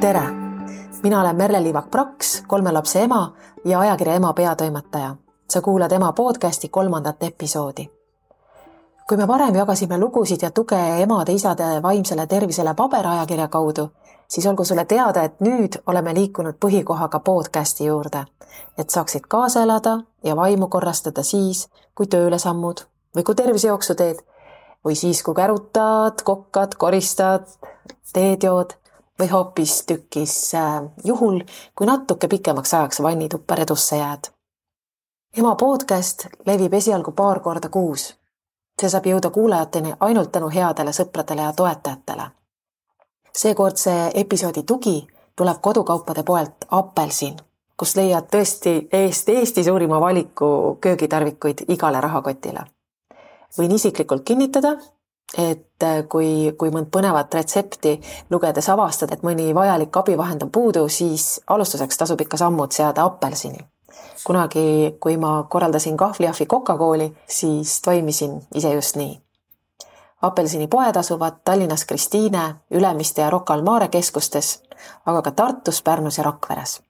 tere, mina olen Merle Liivak-Praks, kolme lapse ema ja ajakirja Ema peatoimetaja. sa kuulad Ema podcasti kolmandat episoodi. Kui me varem jagasime lugusid ja tuge emade-isade vaimsele tervisele paberajakirja kaudu, siis olgu sulle teada, et nüüd oleme liikunud põhikohaga podcasti juurde, et saaksid kaasa elada ja vaimu korrastada siis, kui tööle sammud või kui tervisejooksu teed või siis, kui kärutad, kokkad, koristad, teed jood või hoopistükkis äh, juhul, kui natuke pikemaks ajaks vannituppa redusse jääd. ema podcast levib esialgu paar korda kuus. See saab jõuda kuulajateni ainult tänu headele sõpradele ja toetajatele. seekordse episoodi tugi tuleb kodukaupade poelt Apelsin, kust leiad tõesti Eesti, Eesti suurima valiku köögitarvikuid igale rahakotile. võin isiklikult kinnitada, et äh, kui, kui mõnd põnevat retsepti lugedes avastad, et mõni vajalik abivahend on puudu, siis alustuseks tasub ikka sammud seada apelsini. Kunagi, kui ma korraldasin kahvliahvi kokakooli, siis toimisin ise just nii. apelsinipoed asuvad Tallinnas Kristiine, Ülemiste ja Rocca al Mare keskustes, aga ka Tartus, Pärnus ja Rakveres.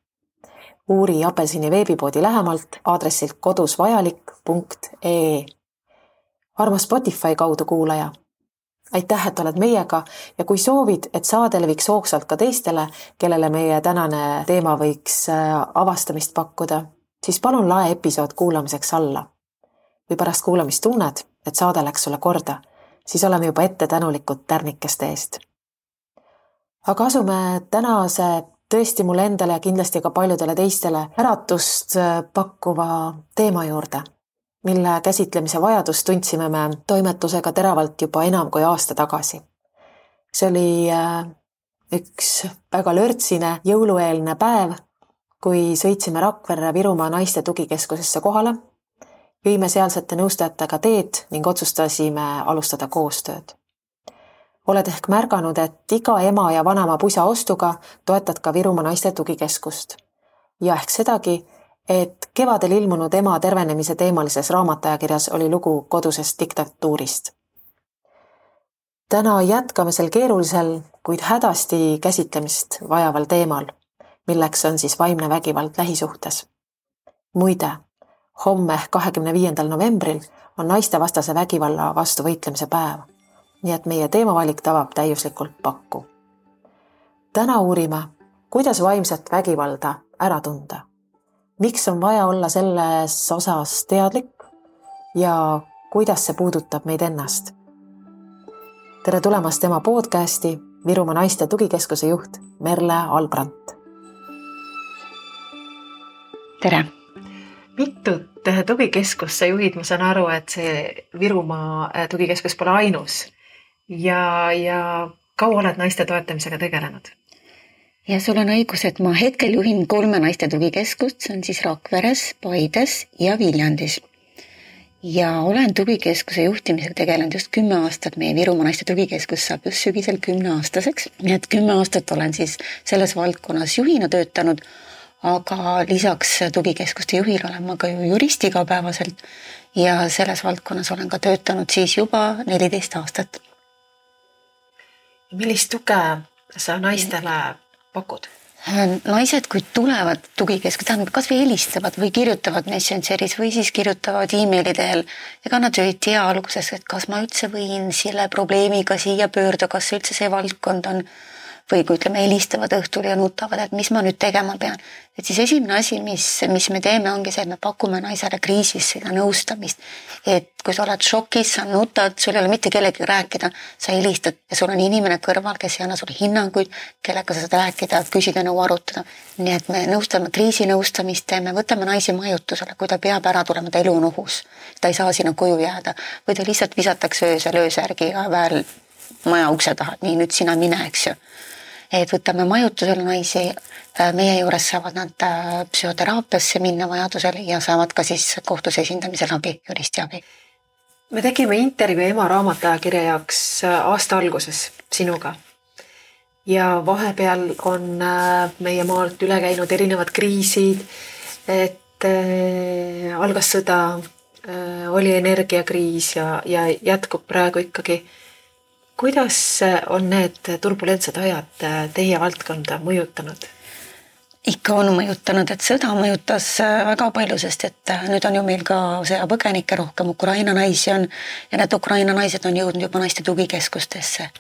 uuri apelsini veebipoodi lähemalt aadressilt kodusvajalik.ee armas Spotify kaudu kuulaja aitäh, et oled meiega ja kui soovid, et saade leviks hoogsalt ka teistele, kellele meie tänane teema võiks äh, avastamist pakkuda, siis palun lae episood kuulamiseks alla. või pärast kuulamist tunned, et saade läks sulle korda, siis oleme juba ette tänulikud tärnikeste eest. aga asume tänase tõesti mulle endale ja kindlasti ka paljudele teistele äratust äh, pakkuva teema juurde mille käsitlemise vajadust tundsime me toimetusega teravalt juba enam kui aasta tagasi. see oli äh, üks väga lörtsine jõulueelne päev, kui sõitsime Rakverre Virumaa Naiste Tugikeskusesse kohale, jõime sealsete nõustajatega teed ning otsustasime alustada koostööd. oled ehk märganud, et iga ema ja vanaema pusa ostuga toetad ka Virumaa Naiste Tugikeskust ja ehk sedagi, et kevadel ilmunud ema tervenemise teemalises raamatuajakirjas oli lugu kodusest diktatuurist. täna jätkame sel keerulisel, kuid hädasti käsitlemist vajaval teemal, milleks on siis vaimne vägivald lähisuhtes. muide, homme ehk kahekümne viiendal novembril on naistevastase vägivalla vastu võitlemise päev. nii et meie teemavalik tabab täiuslikult pakku. täna uurime, kuidas vaimset vägivalda ära tunda miks on vaja olla selles osas teadlik ja kuidas see puudutab meid ennast. tere tulemast tema podcasti Virumaa Naiste Tugikeskuse juht Merle Albrant. Tere. mitut tugikeskust sa juhid, ma saan aru, et see Virumaa äh, tugikeskus pole ainus ja, ja kaua oled naiste toetamisega tegelenud? ja sul on õigus, et ma hetkel juhin kolme naiste tugikeskust, see on siis Rakveres, Paides ja Viljandis. ja olen tugikeskuse juhtimisega tegelenud just kümme aastat, meie Virumaa Naiste Tugikeskus saab just sügisel kümneaastaseks, nii et kümme aastat olen siis selles valdkonnas juhina töötanud, aga lisaks tugikeskuste juhile olen ma ka ju jurist igapäevaselt ja selles valdkonnas olen ka töötanud siis juba neliteist aastat. millist tuge sa naistele pakud? naised, kui tulevad tugikeskusse, tähendab kasvõi helistavad või kirjutavad Messengeris või siis kirjutavad emaili teel. ega nad ju ei tea alguses, et kas ma üldse võin selle probleemiga siia pöörduda, kas üldse see valdkond on või kui ütleme, helistavad õhtul ja nutavad, et mis ma nüüd tegema pean. et siis esimene asi, mis, mis me teeme, ongi see, et me pakume naisele kriisis seda nõustamist. et kui sa oled šokis, sa nutad, sul ei ole mitte kellegagi rääkida, sa helistad ja sul on inimene kõrval, kes ei anna sulle hinnanguid, kellega sa saad rääkida, küsida nõu, arutada. nii et me nõustame, kriisinõustamist teeme, võtame naisi majutusele, kui ta peab ära tulema, ta elu on ohus. ta ei saa sinna koju jääda või ta lihtsalt visatakse öösel öösärgiga väel maja ukse taha, et nii nüüd sina mine, eks ju et võtame majutusele naisi, äh, meie juures saavad nad äh, psühhoteraapiasse minna vajadusel ja saavad ka siis kohtus esindamisel abi, juristi abi. me tegime intervjuu ema raamatuajakirja jaoks äh, aasta alguses sinuga ja vahepeal on äh, meie maalt üle käinud erinevad kriisid, et äh, algas sõda äh,, oli energiakriis ja, ja jätkub praegu ikkagi. Kuidas on need turbulentsed ajad äh, teie valdkonda mõjutanud? ikka on mõjutanud, et sõda mõjutas äh, väga palju, sest et äh, nüüd on ju meil ka sõjapõgenikke rohkem, Ukraina naisi on ja need Ukraina naised on jõudnud juba naiste tugikeskustesse.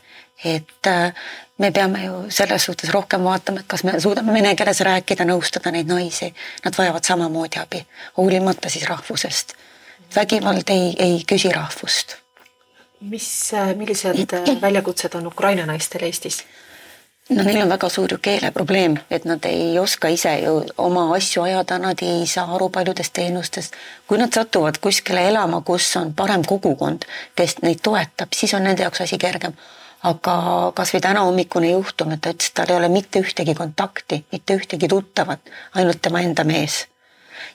et äh, me peame ju selles suhtes rohkem vaatama, et kas me suudame vene keeles rääkida, nõustada neid naisi, nad vajavad samamoodi abi, hoolimata siis rahvusest. vägivald ei, ei küsi rahvust. Mis, millised väljakutsed on Ukraina naistel Eestis? no neil on väga suur ju keeleprobleem, et nad ei oska ise ju oma asju ajada, nad ei saa aru paljudest teenustest. kui nad satuvad kuskile elama, kus on parem kogukond, kes neid toetab, siis on nende jaoks asi kergem. aga kasvõi täna hommikune juhtum, et ta ütles, et tal ei ole mitte ühtegi kontakti, mitte ühtegi tuttavat, ainult tema enda mees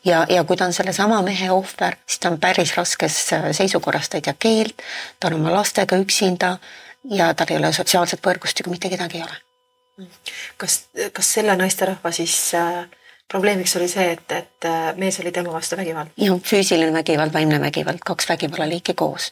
ja, ja kui ta on sellesama mehe ohver, siis ta on päris raskes seisukorras, ta ei tea keelt, ta on oma lastega üksinda ja tal ei ole sotsiaalset võrgustikku, mitte kedagi ei ole kas, kas selle naisterahva siis äh, probleemiks oli see, et, et äh, mees oli tema vastu vägivald? jah, füüsiline vägivald, vaimne vägivald, kaks vägivallaliiki koos.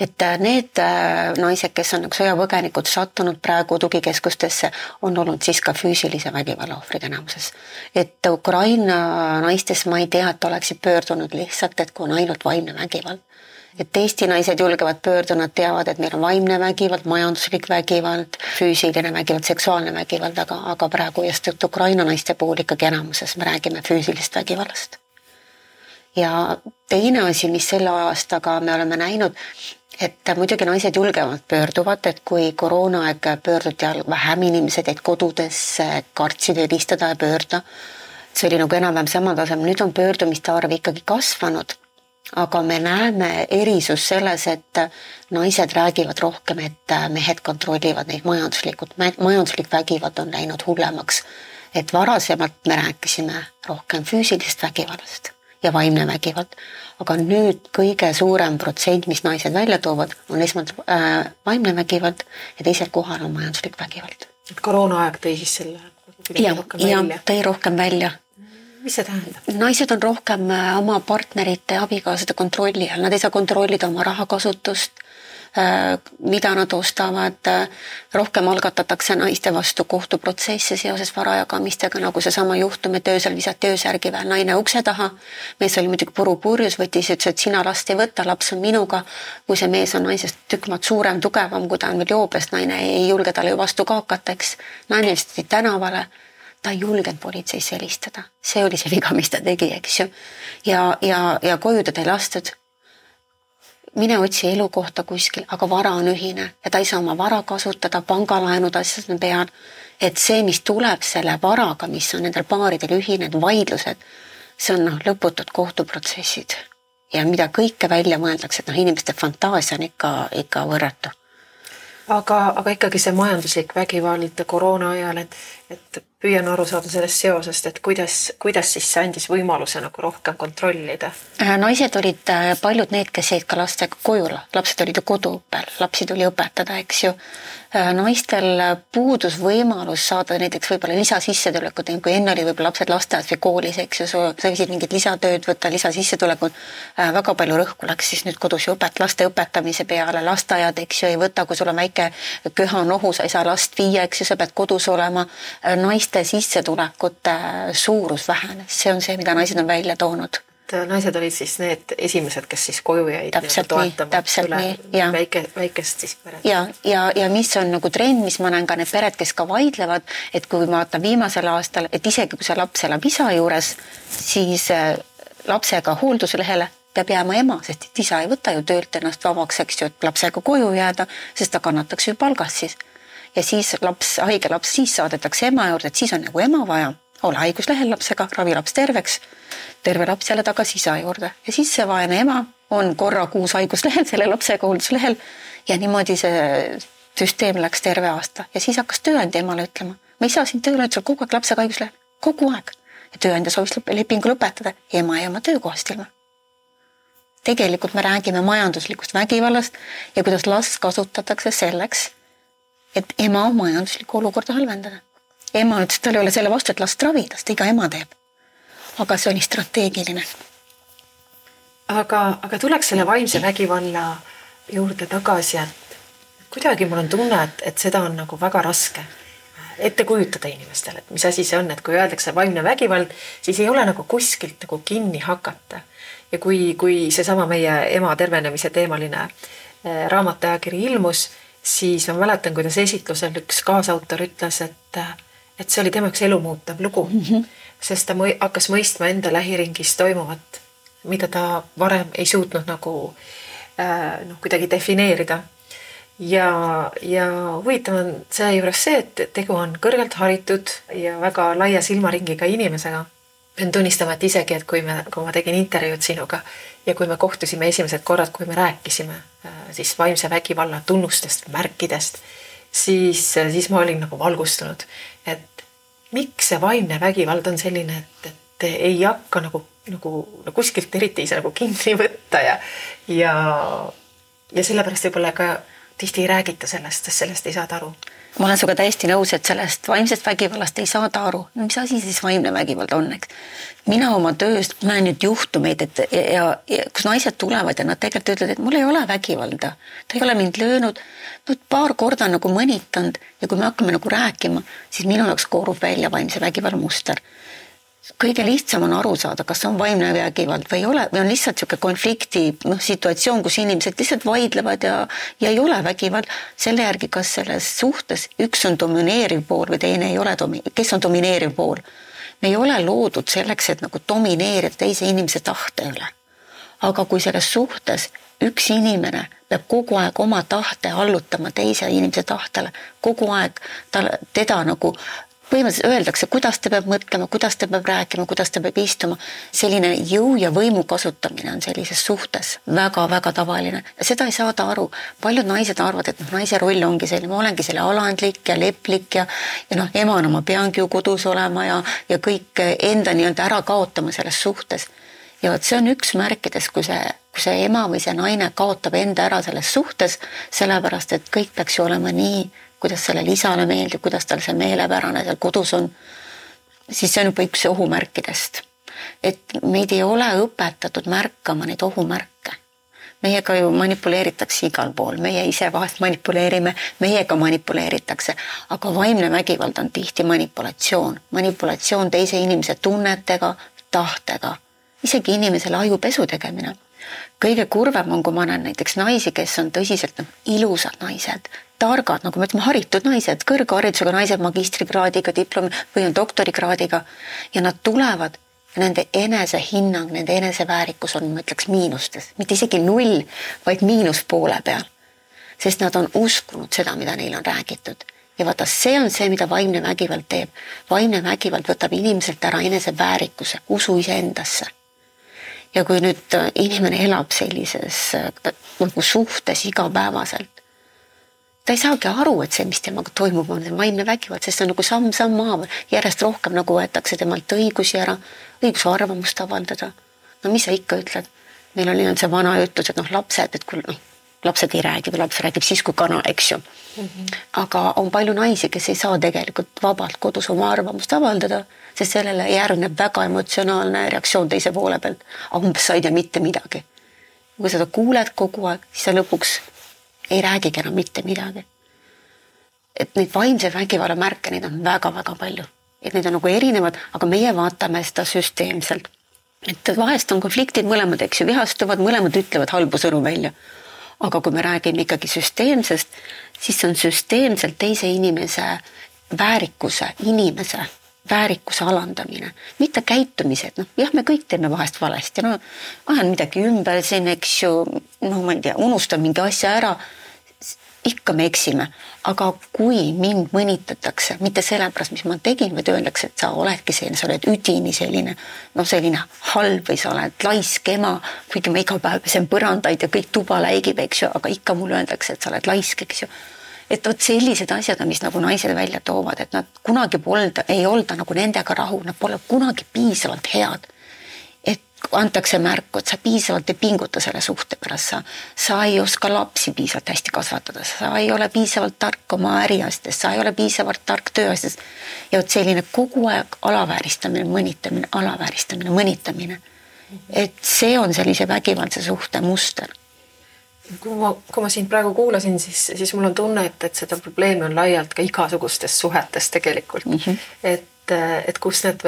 Et äh, need äh, naised, kes on sõjapõgenikud sattunud praegu tugikeskustesse, on olnud siis ka füüsilise vägivalla ohvrid enamuses. et Ukraina naistest ma ei tea, et oleksid pöördunud lihtsalt, et kui on ainult vaimne vägivald et Eesti naised julgevad pöörduda, nad teavad, et meil on vaimne vägivald, majanduslik vägivald, füüsiline vägivald, seksuaalne vägivald, aga, aga praegu just Ukraina naiste puhul ikkagi enamuses me räägime füüsilisest vägivallast. ja teine asi, mis selle aastaga me oleme näinud, et muidugi naised julgemalt pöörduvad, et kui koroonaaeg pöörduti vähem inimesed jäid kodudesse, kartsid helistada ja pöörda. see oli nagu enam-vähem samal tasemel, nüüd on pöördumiste arv ikkagi kasvanud aga me näeme erisust selles, et naised räägivad rohkem, et mehed kontrollivad neid majanduslikult, majanduslik vägivald on läinud hullemaks. et varasemalt me rääkisime rohkem füüsilisest vägivallast ja vaimne vägivald, aga nüüd kõige suurem protsent, mis naised välja toovad, on esmalt äh, vaimne vägivald ja teisel kohal on majanduslik vägivald. et koroonaaeg tõi siis selle jah, jah, tõi rohkem välja mis see tähendab? naised on rohkem äh, oma partnerite, abikaasade kontrolli all, nad ei saa kontrollida oma rahakasutust, mida nad ostavad, äh, rohkem algatatakse naiste vastu kohtuprotsesse seoses vara jagamistega, nagu seesama juhtum, et öösel visati öösärgi veel naine ukse taha. mees oli muidugi puru purjus, võttis, ütles, et sina last ei võta, laps on minuga. kui see mees on naisest tükk maad suurem, tugevam, kui ta on veel joobes, naine ei julge talle ju vastu ka hakata, eks. naine visati tänavale ta ei julgenud politseisse helistada, see oli see viga, mis ta tegi, eks ju. ja, ja, ja koju teda ei lastud. Mine otsi elukohta kuskil, aga vara on ühine ja ta ei saa oma vara kasutada, pangalaenud, asjad on peal. et see, mis tuleb selle varaga, mis on nendel paaridel ühine, need vaidlused, see on noh, lõputud kohtuprotsessid ja mida kõike välja mõeldakse, et noh, inimeste fantaasia on ikka, ikka võrratu aga, aga ikkagi see majanduslik vägivald koroona ajal, et, et püüan aru saada sellest seosest, et kuidas, kuidas siis see andis võimaluse nagu rohkem kontrollida? Äh, naised olid äh, paljud need, kes jäid ka lastega koju, lapsed olid ju koduõppel, lapsi tuli õpetada, eks ju. Äh, naistel puudus võimalus saada näiteks võib-olla lisasissetulekut, kui enne oli võib-olla lapsed lasteaias või koolis, eks ju, sa võisid mingit lisatööd võtta, lisasissetulekut. Äh, väga palju rõhku läks siis nüüd kodus ju õpet-, laste õpetamise peale, lasteaiad, eks ju, ei võta, kui sul on väike köha-nohu, sa ei saa last viia, eks ju, sa pead kodus olema. Äh, naiste sissetulekute suurus vähenes, see on see, mida naised on välja toonud et naised olid siis need esimesed, kes siis koju jäid täpselt nii, täpselt nii, jah. väike, väikest siis peret. ja, ja, ja mis on nagu trend, mis ma näen ka need pered, kes ka vaidlevad, et kui ma vaatan viimasel aastal, et isegi kui see laps elab isa juures, siis äh, lapsega hoolduslehele peab jääma ema, sest et isa ei võta ju töölt ennast vabaks, eks ju, et lapsega koju jääda, sest ta kannataks ju palgas siis. ja siis laps, haige laps, siis saadetakse ema juurde, et siis on nagu ema vaja ole haiguslehel lapsega, ravi laps terveks, terve laps jälle tagasi isa juurde ja siis see vaene ema on korra kuus haiguslehel, selle lapsega hoolduslehel ja niimoodi see süsteem läks terve aasta ja siis hakkas tööandja emale ütlema, ma ei saa sind tööle, et sul kogu aeg lapsega haiguslehel, kogu aeg. ja tööandja soovis lepingu lõpetada ema jäi oma töökohast ilma. tegelikult me räägime majanduslikust vägivallast ja kuidas last kasutatakse selleks, et ema majanduslikku olukorda halvendada. Ema ütles, et tal ei ole selle vastu, et last ravida, sest iga ema teeb. aga see oli strateegiline. aga, aga tuleks selle vaimse vägivalla juurde tagasi, et kuidagi mul on tunne, et, et seda on nagu väga raske ette kujutada inimestele, et mis asi see on, et kui öeldakse vaimne vägivald, siis ei ole nagu kuskilt nagu kinni hakata. ja kui, kui seesama meie ema tervenemise teemaline eh, raamatuajakiri ilmus, siis ma mäletan, kuidas esitlusel üks kaasautor ütles, et, et see oli tema jaoks elumuutev lugu mm, -hmm. sest ta mõi, hakkas mõistma enda lähiringis toimuvat, mida ta varem ei suutnud nagu äh, noh, kuidagi defineerida ja, ja huvitav on seejuures see, et tegu on kõrgelt haritud ja väga laia silmaringiga inimesega. pean tunnistama, et isegi, et kui me, kui ma tegin intervjuud sinuga ja kui me kohtusime esimesed korrad, kui me rääkisime äh, siis vaimse vägivalla tunnustest, märkidest, siis, siis ma olin nagu valgustunud, miks see vaimne vägivald on selline, et, et ei hakka nagu, nagu no kuskilt eriti ei saa nagu kinni võtta ja, ja, ja sellepärast võib-olla ka tihti ei räägita sellest, sest sellest ei saada aru. Ma olen sinuga täiesti nõus, et sellest vaimsest vägivallast ei saada aru. no mis asi siis vaimne vägivald on, eks? mina oma tööst näen nüüd juhtumeid, et ja, ja kus naised tulevad ja nad tegelikult ütlevad, et mul ei ole vägivalda, ta ei ole mind löönud, no paar korda nagu mõnitanud ja kui me hakkame nagu rääkima, siis minu jaoks koorub välja vaimse vägivalla muster kõige lihtsam on aru saada, kas on vaimne vägivald või ei ole või on lihtsalt niisugune konflikti noh, situatsioon, kus inimesed lihtsalt vaidlevad ja, ja ei ole vägivald selle järgi, kas selles suhtes üks on domineeriv pool või teine ei ole domi-, kes on domineeriv pool. me ei ole loodud selleks, et nagu domineerida teise inimese tahte üle. aga kui selles suhtes üks inimene peab kogu aeg oma tahte allutama teise inimese tahtele, kogu aeg tal, teda nagu põhimõtteliselt öeldakse, kuidas ta peab mõtlema, kuidas ta peab rääkima, kuidas ta peab istuma. selline jõu ja võimu kasutamine on sellises suhtes väga-väga tavaline ja seda ei saada aru. paljud naised arvavad, et noh, naise roll ongi selline, ma olengi selle alandlik ja leplik ja ja noh, emana ma peangi ju kodus olema ja, ja kõik enda nii-öelda ära kaotama selles suhtes. ja vot see on üks märkidest, kui see, kui see ema või see naine kaotab enda ära selles suhtes, sellepärast et kõik peaks ju olema nii kuidas sellele isale meeldib, kuidas tal see meelepärane seal kodus on, siis see on juba üks ohumärkidest. et meid ei ole õpetatud märkama neid ohumärke. meiega ju manipuleeritakse igal pool, meie ise vahest manipuleerime, meiega manipuleeritakse, aga vaimne vägivald on tihti manipulatsioon, manipulatsioon teise inimese tunnetega, tahtega, isegi inimesele ajupesu tegemine kõige kurvem on, kui ma näen näiteks naisi, kes on tõsiselt noh, ilusad naised, targad, nagu me ütleme, haritud naised, kõrgharidusega naised magistrikraadiga, diplomi või on doktorikraadiga ja nad tulevad nende enesehinnang, nende eneseväärikus on, ma ütleks, miinustes, mitte isegi null, vaid miinuspoole peal. sest nad on uskunud seda, mida neile on räägitud ja vaata, see on see, mida vaimne vägivald teeb. vaimne vägivald võtab inimeselt ära eneseväärikuse, usu iseendasse. ja kui nüüd inimene elab sellises nagu suhtes igapäevaselt, ta ei saagi aru, et see, mis temaga toimub, on vaimne vägivald, sest see on nagu samm-samm haaval, järjest rohkem nagu võetakse temalt õigusi ära, õigus arvamust avaldada. no mis sa ikka ütled? meil oli see vana ütlus, et noh, lapsed, et kui noh, lapsed ei räägi või laps räägib siis, kui kana, eks ju mm. -hmm. aga on palju naisi, kes ei saa tegelikult vabalt kodus oma arvamust avaldada, sest sellele järgneb väga emotsionaalne reaktsioon teise poole pealt. umbes sa ei tea mitte midagi. kui seda kuuled kogu aeg, siis sa lõpuks ei räägigi enam mitte midagi. et neid vaimse vägivalla märke, neid on väga-väga palju, et neid on nagu erinevad, aga meie vaatame seda süsteemselt. et vahest on konfliktid, mõlemad, eks ju, vihastuvad, mõlemad ütlevad halbu sõnu välja. aga kui me räägime ikkagi süsteemsest, siis on süsteemselt teise inimese väärikuse, inimese väärikuse alandamine, mitte käitumised, noh jah, me kõik teeme vahest valesti, no vahen midagi ümber siin, eks ju, no ma ei tea, unustan mingi asja ära ikka me eksime, aga kui mind mõnitatakse, mitte sellepärast, mis ma tegin, vaid öeldakse, et sa oledki selline, sa oled üdini selline noh, selline halb või sa oled laisk ema, kuigi ma iga päev pesen põrandaid ja kõik tuba läigib, eks ju, aga ikka mulle öeldakse, et sa oled laisk, eks ju. et vot sellised asjad on, mis nagu naised välja toovad, et nad kunagi polda, ei olda nagu nendega rahul, nad pole kunagi piisavalt head. Antakse märku, et sa piisavalt ei pinguta selle suhte pärast, sa, sa ei oska lapsi piisavalt hästi kasvatada, sa ei ole piisavalt tark oma äriasjades, sa ei ole piisavalt tark tööasjades. ja vot selline kogu aeg alavääristamine, mõnitamine, alavääristamine, mõnitamine. et see on sellise vägivaldse suhte muster kui ma, kui ma sind praegu kuulasin, siis, siis mul on tunne, et, et seda probleemi on laialt ka igasugustes suhetes tegelikult mm. -hmm. et et kust need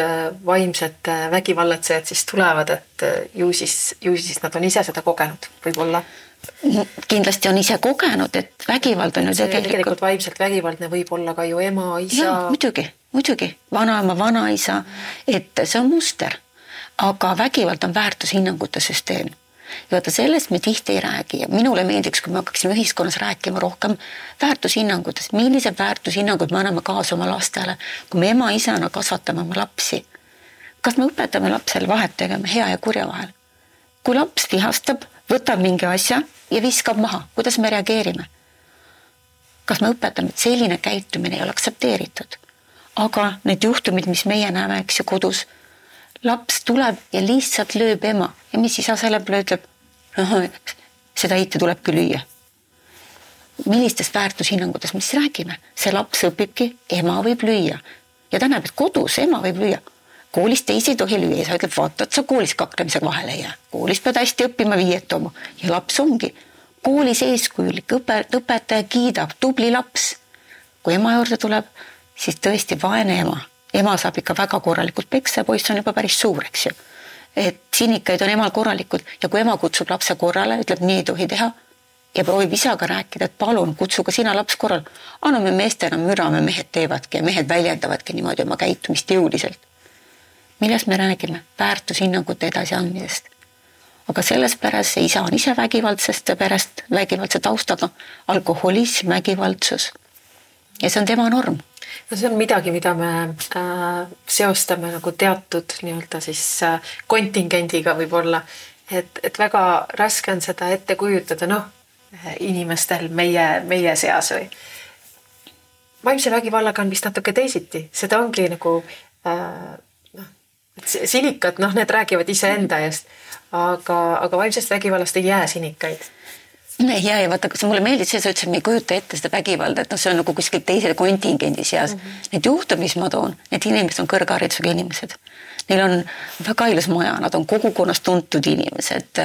vaimsed vägivallatsejad siis tulevad, et ju siis, ju siis nad on ise seda kogenud, võib-olla? kindlasti on ise kogenud, et vägivald on ju tegelikult. tegelikult vaimselt vägivaldne võib olla ka ju ema, isa. muidugi, muidugi, vanaema, vanaisa, et see on muster, aga vägivald on väärtushinnangute süsteem ja vaata sellest me tihti ei räägi ja minule meeldiks, kui me hakkaksime ühiskonnas rääkima rohkem väärtushinnangutest, millised väärtushinnangud me anname kaasa oma lastele, kui me ema-isana kasvatame oma lapsi. kas me õpetame lapsele vahet tegema hea ja kurja vahel? kui laps vihastab, võtab mingi asja ja viskab maha, kuidas me reageerime? kas me õpetame, et selline käitumine ei ole aktsepteeritud? aga need juhtumid, mis meie näeme, eks ju, kodus laps tuleb ja lihtsalt lööb ema ja mis isa selle peale ütleb? seda ite tulebki lüüa. millistest väärtushinnangutest me siis räägime? see laps õpibki, ema võib lüüa ja ta näeb, et kodus ema võib lüüa. koolis teisi ei tohi lüüa, isa ütleb, vaata, et sa koolis kaklemisega vahele ei jää. koolis pead hästi õppima, viiet tooma ja laps ongi koolis eeskujulik, õpe, õpetaja kiidab, tubli laps. kui ema juurde tuleb, siis tõesti vaene ema ema saab ikka väga korralikult peksa poiss on juba päris suur, eks ju. et sinikaid on emal korralikult ja kui ema kutsub lapse korrale, ütleb nii ei tohi teha ja proovib isaga rääkida, et palun kutsu ka sina laps korrale. anname meestena mürame, mehed teevadki ja mehed väljendavadki niimoodi oma käitumist jõuliselt. millest me räägime? väärtushinnangute edasiandmisest. aga selles peres see isa on ise vägivaldsest perest, vägivaldse taustaga, alkoholism, vägivaldsus. ja see on tema norm no see on midagi, mida me äh, seostame nagu teatud nii-öelda siis äh, kontingendiga võib-olla, et, et väga raske on seda ette kujutada, noh, inimestel meie, meie seas või. vaimse vägivallaga on vist natuke teisiti, seda ongi nagu äh, noh, sinikad, noh, need räägivad iseenda eest, aga, aga vaimsest vägivallast ei jää sinikaid ja, ja vaata, kas mulle meeldis see, sa ütlesid, me ei kujuta ette seda vägivalda, et noh, see on nagu kuskil teise kontingendi seas mm. -hmm. Need juhtumid, mis ma toon, need inimesed on kõrgharidusega inimesed. Neil on väga ilus maja, nad on kogukonnas tuntud inimesed.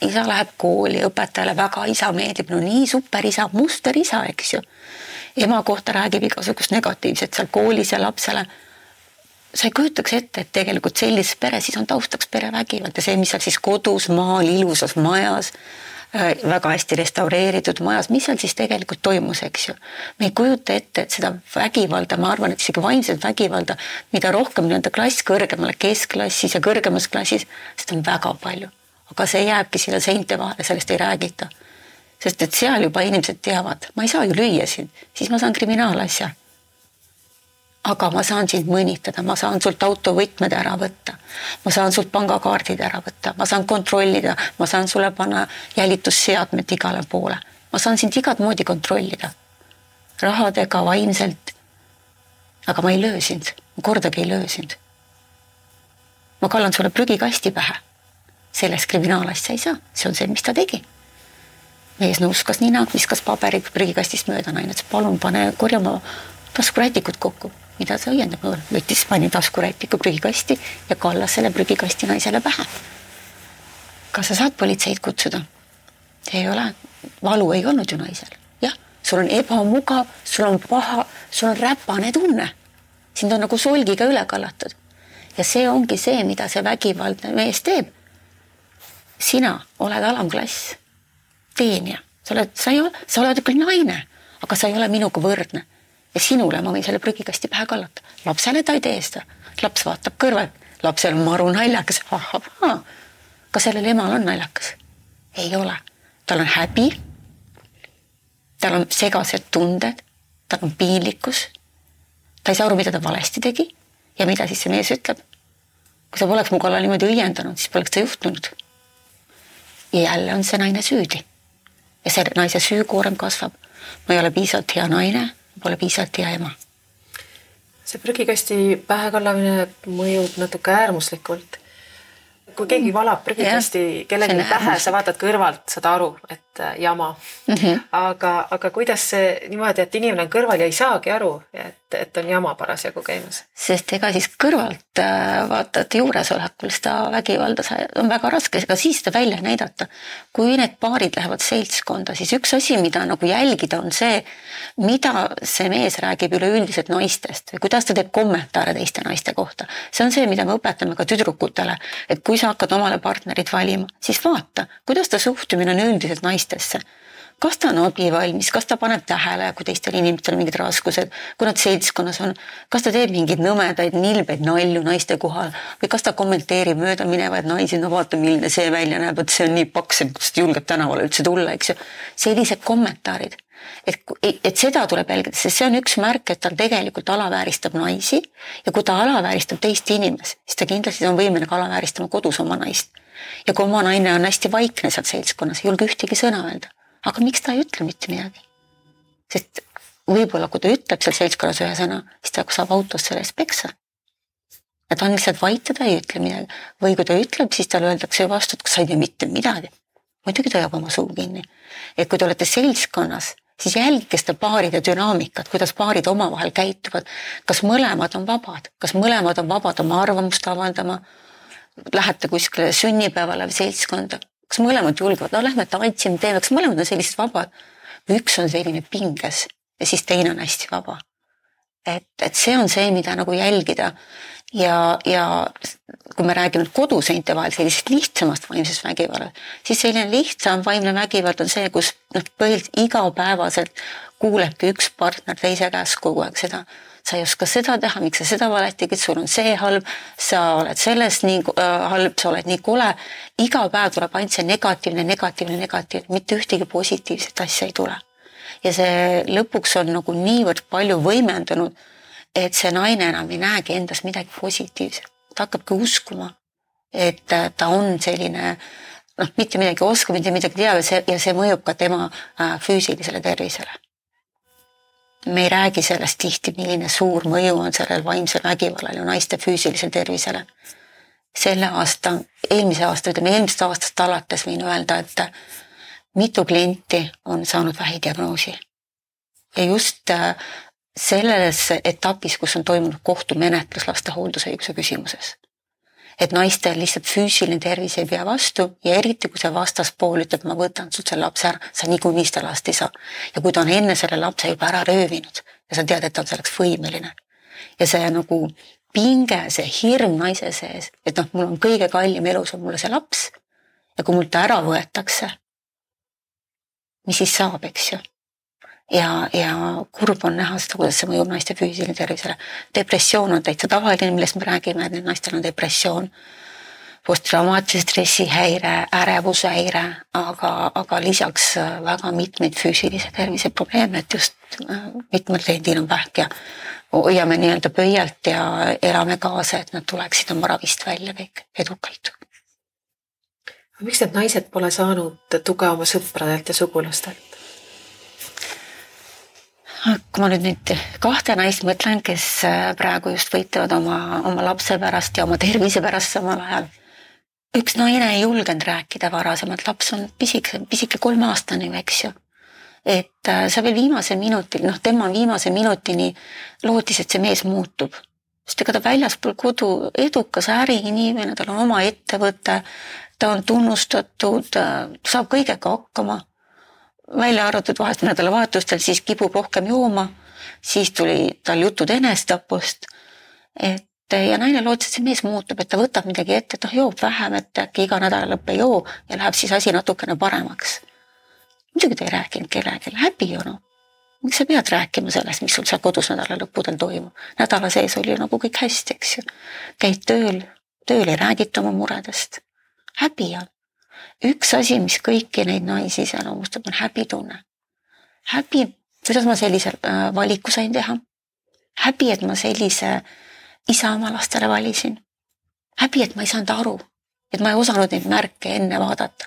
isa läheb kooli, õpetajale väga isa meeldib, no nii super isa, muster isa, eks ju. ema kohta räägib igasugust negatiivset seal koolis ja lapsele sa ei kujutaks ette, et tegelikult sellises peres siis on taustaks perevägivald ja see, mis seal siis kodus, maal, ilusas majas väga hästi restaureeritud majas, mis seal siis tegelikult toimus, eks ju. me ei kujuta ette, et seda vägivalda, ma arvan, et isegi vaimset vägivalda, mida rohkem nii-öelda klass kõrgemale, keskklassis ja kõrgemas klassis, seda on väga palju. aga see jääbki sinna seinte vahele, sellest ei räägita. sest et seal juba inimesed teavad, ma ei saa ju lüüa sind, siis ma saan kriminaalasja aga ma saan sind mõnitada, ma saan sult autovõtmed ära võtta, ma saan sult pangakaardid ära võtta, ma saan kontrollida, ma saan sulle panna jälitusseadmed igale poole, ma saan sind igat moodi kontrollida, rahadega, vaimselt. aga ma ei löö sind, kordagi ei löö sind. ma kallan sulle prügikasti pähe. sellest kriminaalasja ei saa, see on see, mis ta tegi. Mees nõuskas nina, viskas paberid prügikastist mööda, naine. Ütles palun pane korjama taskurätikud kokku mida see õiendab, võttis, pani taskurätiku prügikasti ja kallas selle prügikasti naisele pähe. kas sa saad politseid kutsuda? ei ole, valu ei olnud ju naisel, jah, sul on ebamugav, sul on paha, sul on räpane tunne. sind on nagu solgiga üle kallatud. ja see ongi see, mida see vägivaldne mees teeb. sina oled alamklass, teenija, sa oled, sa ei ole, sa oled küll naine, aga sa ei ole minuga võrdne ja sinule ma võin selle prügikasti pähe kallata. lapsele ta ei tee seda, laps vaatab kõrvalt, lapsel on maru naljakas, ahah, kas sellel emal on naljakas? ei ole, tal on häbi. tal on segased tunded, tal on piinlikkus. ta ei saa aru, mida ta valesti tegi ja mida siis see mees ütleb. kui sa poleks mu kallal niimoodi õiendanud, siis poleks see juhtunud. ja jälle on see naine süüdi. ja see naise süükoorem kasvab. ma ei ole piisavalt hea naine pole piisavalt hea ema. see prügikasti pähe kallamine mõjub natuke äärmuslikult. kui keegi valab prügikasti kellelegi pähe, sa vaatad kõrvalt, saad aru, et äh, jama mm. -hmm. aga, aga kuidas see niimoodi, et inimene on kõrval ja ei saagi aru, et, et on jama parasjagu käimas? sest ega siis kõrvalt äh, vaatad juuresolekul seda vägivalda, on väga raske ka siis seda välja näidata. kui need paarid lähevad seltskonda, siis üks asi, mida nagu jälgida, on see, mida see mees räägib üleüldiselt naistest või kuidas ta teeb kommentaare teiste naiste kohta. see on see, mida me õpetame ka tüdrukutele, et kui sa hakkad omale partnerit valima, siis vaata, kuidas ta suhtumine on üldiselt naistesse kas ta on abivalmis, kas ta paneb tähele, kui teistel inimestel on mingid raskused, kui nad seltskonnas on, kas ta teeb mingeid nõmedaid, nilbeid nalju naiste kohal? Või kas ta kommenteerib möödaminevaid naisi, no vaata, milline see välja näeb, et see on nii paks, et kuidas ta julgeb tänavale üldse tulla, eks ju. sellised kommentaarid. Et, et seda tuleb jälgida, sest see on üks märk, et ta tegelikult alavääristab naisi. Ja kui ta alavääristab teist inimest, siis ta kindlasti on võimeline ka alavääristama kodus oma naist. ja kui oma naine on hästi vaikne seal seltskonnas, ei julge ühtegi sõna öelda, aga miks ta ei ütle mitte midagi? sest võib-olla, kui ta ütleb seal seltskonnas ühe sõna, siis ta saab autos selle eest peksa. ja ta on lihtsalt vait ja ta ei ütle midagi või kui ta ütleb, siis talle öeldakse vastu, et sa ei tea mitte midagi. muidugi ta jääb oma suu kinni. et kui te olete seltskonnas siis jälgige seda paaride dünaamikat, kuidas paarid omavahel käituvad. kas mõlemad on vabad, kas mõlemad on vabad oma arvamust avaldama? Lähete kuskile sünnipäevale või seltskonda, kas mõlemad julgevad, no lähme tantsime, teeme, kas mõlemad on sellised vabad? või üks on selline pinges ja siis teine on hästi vaba. et, et see on see, mida nagu jälgida ja, ja kui me räägime koduseinte vahel sellisest lihtsamast vaimsest vägivallast, siis selline lihtsam vaimne vägivald on see, kus noh, põhiliselt igapäevaselt kuulebki üks partner teise käest kogu aeg seda, sa ei oska seda teha, miks sa seda valesti tegid, sul on see halb, sa oled sellest nii äh, halb, sa oled nii kole. iga päev tuleb ainult see negatiivne, negatiivne, negatiivne, mitte ühtegi positiivset asja ei tule. ja see lõpuks on nagu niivõrd palju võimendunud et see naine enam ei näegi endas midagi positiivset, ta hakkabki uskuma, et ta on selline noh, mitte midagi oskab, mitte midagi teab ja see, ja see mõjub ka tema äh, füüsilisele tervisele. Me ei räägi sellest tihti, milline suur mõju on sellel vaimsel vägivallal ju naiste füüsilisele tervisele. selle aasta, eelmise aasta, ütleme eelmisest aastast alates võin öelda, et mitu klienti on saanud vähidiagnoosi. ja just äh, selles etapis, kus on toimunud kohtumenetlus laste hooldusõiguse küsimuses. Et naistel lihtsalt füüsiline tervis ei pea vastu ja eriti, kui see vastaspool ütleb, ma võtan sult selle lapse ära, sa niikuinii seda last ei saa. ja kui ta on enne selle lapse juba ära röövinud ja sa tead, et ta on selleks võimeline. ja see nagu pinge, see hirm naise sees, et noh, mul on kõige kallim elus on mulle see laps ja kui mult ta ära võetakse, mis siis saab, eks ju ja, ja kurb on näha seda, kuidas see mõjub naiste füüsilisele tervisele. depressioon on täitsa tavaline, millest me räägime, et naistel on depressioon, posttraumaatilise stressihäire, ärevushäire, aga, aga lisaks äh, väga mitmeid füüsilise tervise probleeme, et just äh, mitmel kliendil on vähk ja hoiame nii-öelda pöialt ja elame kaasa, et nad tuleksid oma ravist välja kõik edukalt. miks need naised pole saanud tuge oma sõpradelt ja sugulastelt? Kui ma nüüd neid kahte naist mõtlen, kes äh, praegu just võitlevad oma, oma lapse pärast ja oma tervise pärast samal ajal. üks naine ei julgenud rääkida varasemalt, laps on pisike, pisike kolmeaastane ju, eks ju. et äh, sa veel viimase minuti, noh, tema viimase minutini lootis, et see mees muutub. sest ega ta väljaspool kodu edukas äriinimene, tal on oma ettevõte, ta on tunnustatud, äh, saab kõigega hakkama välja arvatud vahest nädalavahetustel, siis kipub rohkem jooma. siis tuli tal jutud enesetapust. et ja naine lootis, et see mees muutub, et ta võtab midagi ette, et noh, joob vähem, et äkki iga nädalalõpp ei joo ja läheb siis asi natukene paremaks. muidugi ta ei rääkinud kellelegi, häbi ju noh. miks sa pead rääkima sellest, mis sul seal kodus nädalalõppudel toimub? nädala sees oli nagu kõik hästi, eks ju. käid tööl, tööl ei räägita oma muredest. häbi on üks asi, mis kõiki neid naisi iseloomustab, on häbitunne. häbi, kuidas ma sellise äh, valiku sain teha. häbi, et ma sellise isa oma lastele valisin. häbi, et ma ei saanud aru, et ma ei osanud neid märke enne vaadata.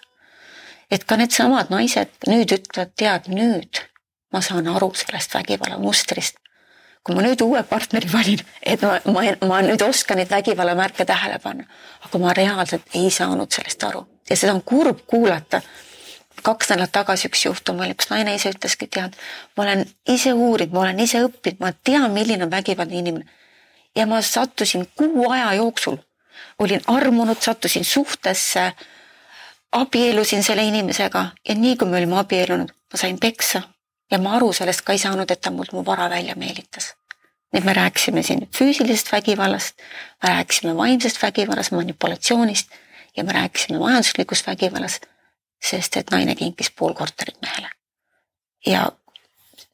et ka needsamad naised nüüd ütlevad, tead nüüd ma saan aru sellest vägivalla mustrist. kui ma nüüd uue partneri valin, et ma, ma, ma nüüd oskan neid vägivallamärke tähele panna, aga ma reaalselt ei saanud sellest aru ja seda on kurb kuulata kaks nädalat tagasi üks juhtum oli, kus naine ise ütleski, tead, ma olen ise uurinud, ma olen ise õppinud, ma tean, milline on vägivaldne inimene. ja ma sattusin kuu aja jooksul, olin armunud, sattusin suhtesse, abiellusin selle inimesega ja nii kui me olime abiellunud, ma sain peksa ja ma aru sellest ka ei saanud, et ta mult mu vara välja meelitas. et me rääkisime siin füüsilisest vägivallast, me rääkisime vaimsest vägivallast, manipulatsioonist ja me rääkisime majanduslikust vägivallast sest et naine kinkis pool korterit mehele. ja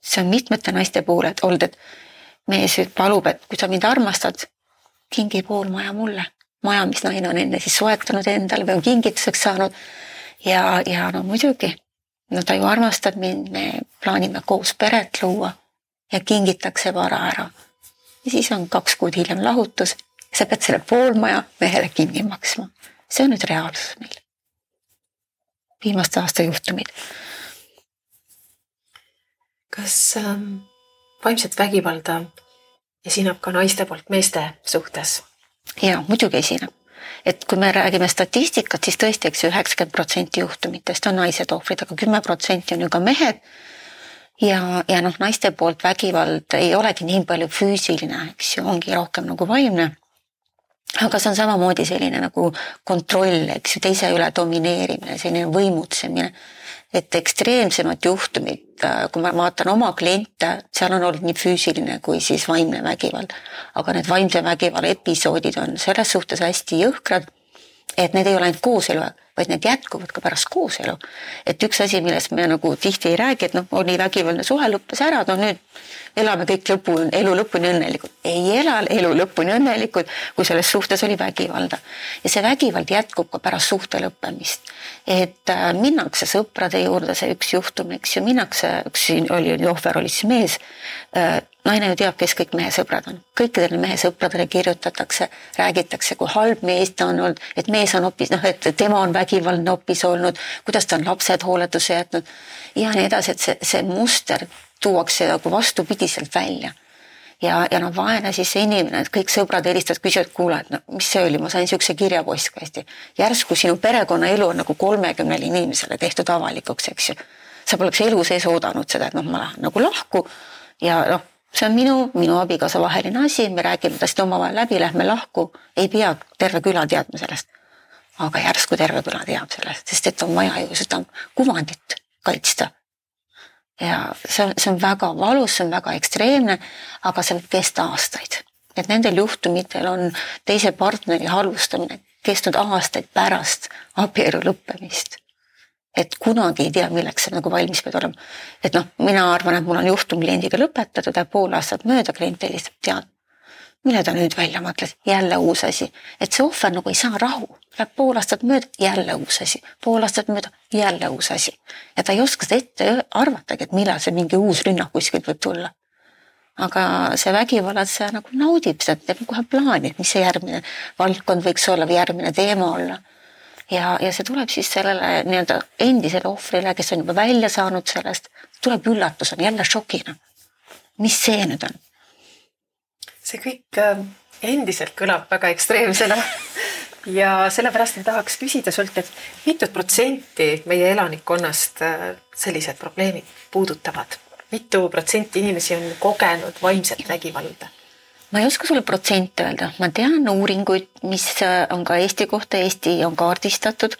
see on mitmete naiste puhul, et olnud, et mees palub, et kui sa mind armastad, kingi pool maja mulle. maja, mis naine on enne siis soetanud endale või on kingituseks saanud. ja, ja no muidugi, no ta ju armastab mind, me plaanime koos peret luua ja kingitakse vara ära. ja siis on kaks kuud hiljem lahutus, sa pead selle pool maja mehele kinni maksma. See on nüüd reaalsus meil viimaste aasta juhtumid. kas ähm, vaimset vägivalda esineb ka naiste poolt meeste suhtes? ja muidugi esineb, et kui me räägime statistikat, siis tõesti, eks ju, üheksakümmend protsenti juhtumitest on naised ohvrid, aga kümme protsenti on ju ka mehed. ja, ja noh, naiste poolt vägivald ei olegi nii palju füüsiline, eks ju, ongi rohkem nagu vaimne aga see on samamoodi selline nagu kontroll, eks ju, teise üle domineerimine, selline võimutsemine. et ekstreemsemad juhtumid, äh, kui ma vaatan oma kliente, seal on olnud nii füüsiline kui siis vaimne vägivald. aga need vaimse vägivalla episoodid on selles suhtes hästi jõhkrad, et need ei ole ainult kooselu, vaid need jätkuvad ka pärast kooselu. et üks asi, millest me nagu tihti ei räägi, et noh, oli vägivaldne suhe, lõppes ära, no nüüd elame kõik lõpu, elu lõpuni õnnelikud. ei ela elu lõpuni õnnelikud, kui selles suhtes oli vägivalda. ja see vägivald jätkub ka pärast suhte lõppemist. et äh, minnakse sõprade juurde, see üks juhtum, eks ju, minnakse, üks siin oli, ohver oli siis mees äh,. Naine ju teab, kes kõik mehe sõbrad on. kõikidele mehe sõpradele kirjutatakse, räägitakse, kui halb mees ta on olnud, et mees on hoopis noh, et tema on vägivaldne hoopis olnud, kuidas ta on lapsed hooletusse jätnud ja nii edasi, et see, see muster tuuakse nagu vastupidiselt välja. ja, ja noh, vaene siis see inimene, et kõik sõbrad helistavad, küsivad, kuule, et no mis see oli, ma sain siukse kirja postkasti. järsku sinu perekonnaelu on nagu kolmekümnele inimesele tehtud avalikuks, eks ju. sa poleks elu sees oodanud seda, et noh, ma lähen nagu lahku ja noh, see on minu, minu abikaasa vaheline asi, me räägime tast omavahel läbi, lähme lahku, ei pea terve küla teadma sellest. aga järsku terve küla teab sellest, sest et on vaja ju seda kuvandit kaitsta ja see on, see on väga valus, see on väga ekstreemne, aga see võib kesta aastaid. et nendel juhtumitel on teise partneri halvustamine kestnud aastaid pärast abielu lõppemist. Et kunagi ei tea, milleks sa nagu valmis pead olema. et noh, mina arvan, et mul on juhtum kliendiga lõpetatud, läheb pool aastat mööda, klient helistab, tead, mille ta nüüd välja mõtles, jälle uus asi, et see ohver nagu ei saa rahu, läheb pool aastat mööda, jälle uus asi, pool aastat mööda, jälle uus asi. ja ta ei oska seda ette arvatagi, et millal see mingi uus rünnak kuskilt võib tulla. aga see vägivallatseja nagu naudib seda, teeb kohe plaani, et mis see järgmine valdkond võiks olla või järgmine teema olla. Ja, ja see tuleb siis sellele nii-öelda endisele ohvrile, kes on juba välja saanud sellest, tuleb üllatusena, jälle šokina. mis see nüüd on? see kõik äh, endiselt kõlab väga ekstreemsena ja sellepärast ma tahaks küsida sult, et mitut protsenti meie elanikkonnast äh, sellised probleemid puudutavad? mitu protsenti inimesi on kogenud vaimset vägivalda? Ma ei oska sulle protsente öelda, ma tean uuringuid, mis äh, on ka Eesti kohta, Eesti on kaardistatud,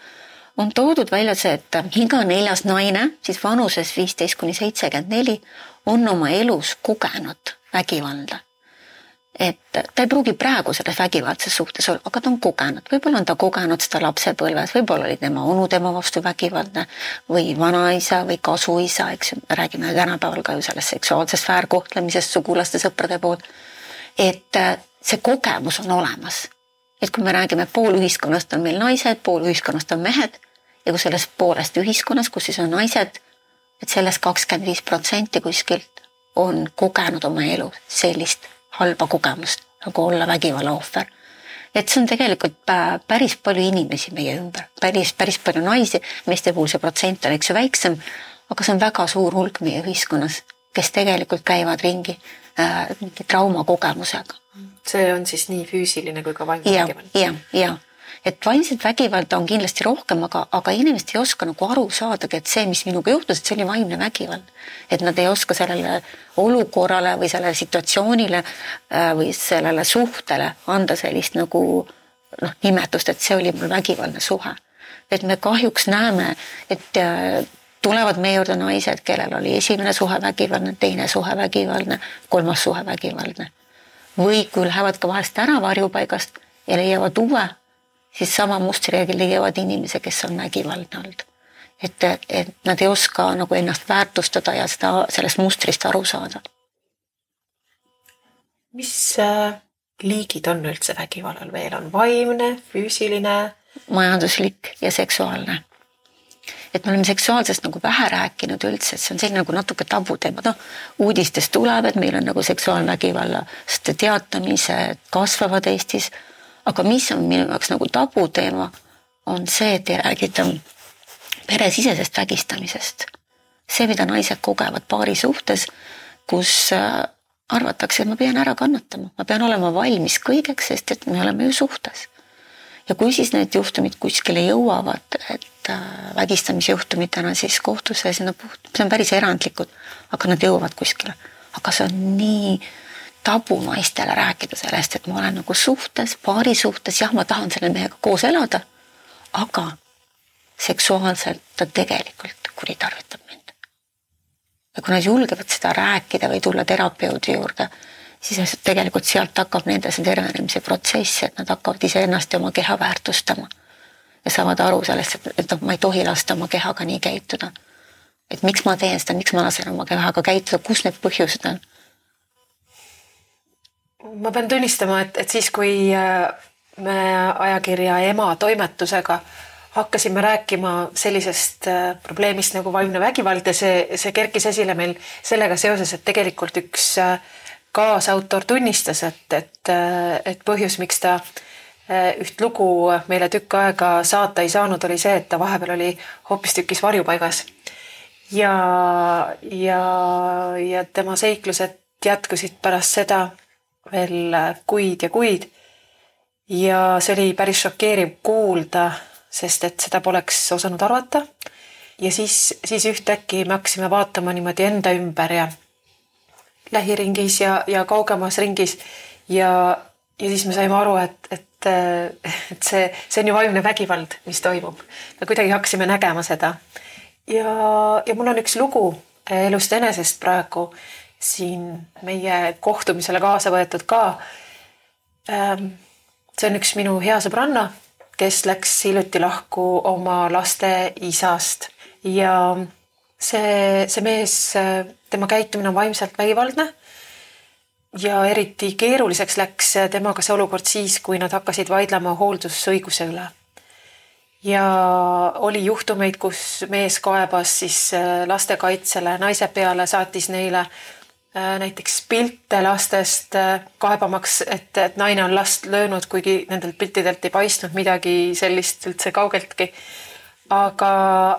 on toodud välja see, et iga neljas naine siis vanuses viisteist kuni seitsekümmend neli on oma elus kogenud vägivalda. Et ta ei pruugi praegu selles vägivaldses suhtes olla, aga ta on kogenud, võib-olla on ta kogenud seda lapsepõlves, võib-olla oli tema onu tema vastu vägivaldne või vanaisa või kasuisa, eks ju, räägime tänapäeval ka ju sellest seksuaalsest väärkohtlemisest sugulaste, sõprade poolt. Et äh, see kogemus on olemas. et kui me räägime, pool ühiskonnast on meil naised, pool ühiskonnast on mehed ja kui sellest poolest ühiskonnas, kus siis on naised, et sellest kakskümmend viis protsenti kuskilt on kogenud oma elus sellist halba kogemust, nagu olla vägivalla ohver. et see on tegelikult päris palju inimesi meie ümber, päris, päris palju naisi, meeste puhul see protsent on, eks ju, väiksem, aga see on väga suur hulk meie ühiskonnas, kes tegelikult käivad ringi äh, mingi traumakogemusega. see on siis nii füüsiline kui ka vaimne vägivald? ja, ja et vaimset vägivalda on kindlasti rohkem, aga, aga inimesed ei oska nagu aru saadagi, et see, mis minuga juhtus, et see oli vaimne vägivald. et nad ei oska sellele olukorrale või sellele situatsioonile äh, või sellele suhtele anda sellist nagu noh, nimetust, et see oli mul vägivaldne suhe. et me kahjuks näeme, et äh, tulevad meie juurde naised, kellel oli esimene suhe vägivaldne, teine suhe vägivaldne, kolmas suhe vägivaldne. või kui lähevad ka vahest ära varjupaigast ja leiavad uue siis sama mustri järgi leiavad inimese, kes on vägivaldne olnud. et, et nad ei oska nagu ennast väärtustada ja seda, sellest mustrist aru saada. mis äh, liigid on üldse vägivallal veel, on vaimne, füüsiline? majanduslik ja seksuaalne et me oleme seksuaalsest nagu vähe rääkinud üldse, et see on selline nagu natuke tabuteema, noh uudistest tuleb, et meil on nagu seksuaalvägivallast teatamised kasvavad Eestis aga mis on minu jaoks nagu tabuteema, on see, et ei räägita peresisesest vägistamisest. see, mida naised kogevad paari suhtes, kus äh, arvatakse, et ma pean ära kannatama, ma pean olema valmis kõigeks, sest et me oleme ju suhtes. ja kui siis need juhtumid kuskile jõuavad, et äh, vägistamisjuhtumitena siis kohtusse, siis nad, see on päris erandlikud, aga nad jõuavad kuskile. aga see on nii tabu naistele rääkida sellest, et ma olen nagu suhtes, paari suhtes, jah, ma tahan selle mehega koos elada, aga seksuaalselt ta tegelikult kuritarvitab mind. ja kui nad julgevad seda rääkida või tulla terapeudi juurde, siis tegelikult sealt hakkab nende see tervenemise protsess, et nad hakkavad iseennast ja oma keha väärtustama. Ja saavad aru sellest, et, et noh, ma ei tohi lasta oma kehaga nii käituda. et miks ma teen seda, miks ma lasen oma kehaga käituda, kus need põhjused on ma pean tunnistama, et, et siis, kui äh, me ajakirja Ema toimetusega hakkasime rääkima sellisest äh, probleemist nagu vaimne vägivald ja see, see kerkis esile meil sellega seoses, et tegelikult üks äh, kaasautor tunnistas, et, et, et põhjus, miks ta üht lugu meile tükk aega saata ei saanud, oli see, et ta vahepeal oli hoopistükkis varjupaigas. ja, ja, ja tema seiklused jätkusid pärast seda veel kuid ja kuid. ja see oli päris šokeeriv kuulda, sest et seda poleks osanud arvata. ja siis, siis ühtäkki me hakkasime vaatama niimoodi enda ümber ja lähiringis ja, ja kaugemas ringis ja, ja siis me saime aru, et, et, et see, see on ju vaimne vägivald, mis toimub. me kuidagi hakkasime nägema seda. ja, ja mul on üks lugu elust enesest praegu siin meie kohtumisele kaasa võetud ka. Ähm, see on üks minu hea sõbranna, kes läks hiljuti lahku oma laste isast ja see, see mees, tema käitumine on vaimselt vägivaldne. Ja eriti keeruliseks läks temaga see olukord siis, kui nad hakkasid vaidlema hooldusõiguse üle ja oli juhtumeid, kus mees kaebas siis lastekaitsele naise peale, saatis neile Äh, näiteks pilte lastest äh, kaebamaks, et, et naine on last löönud, kuigi nendelt piltidelt ei paistnud midagi sellist üldse kaugeltki. aga,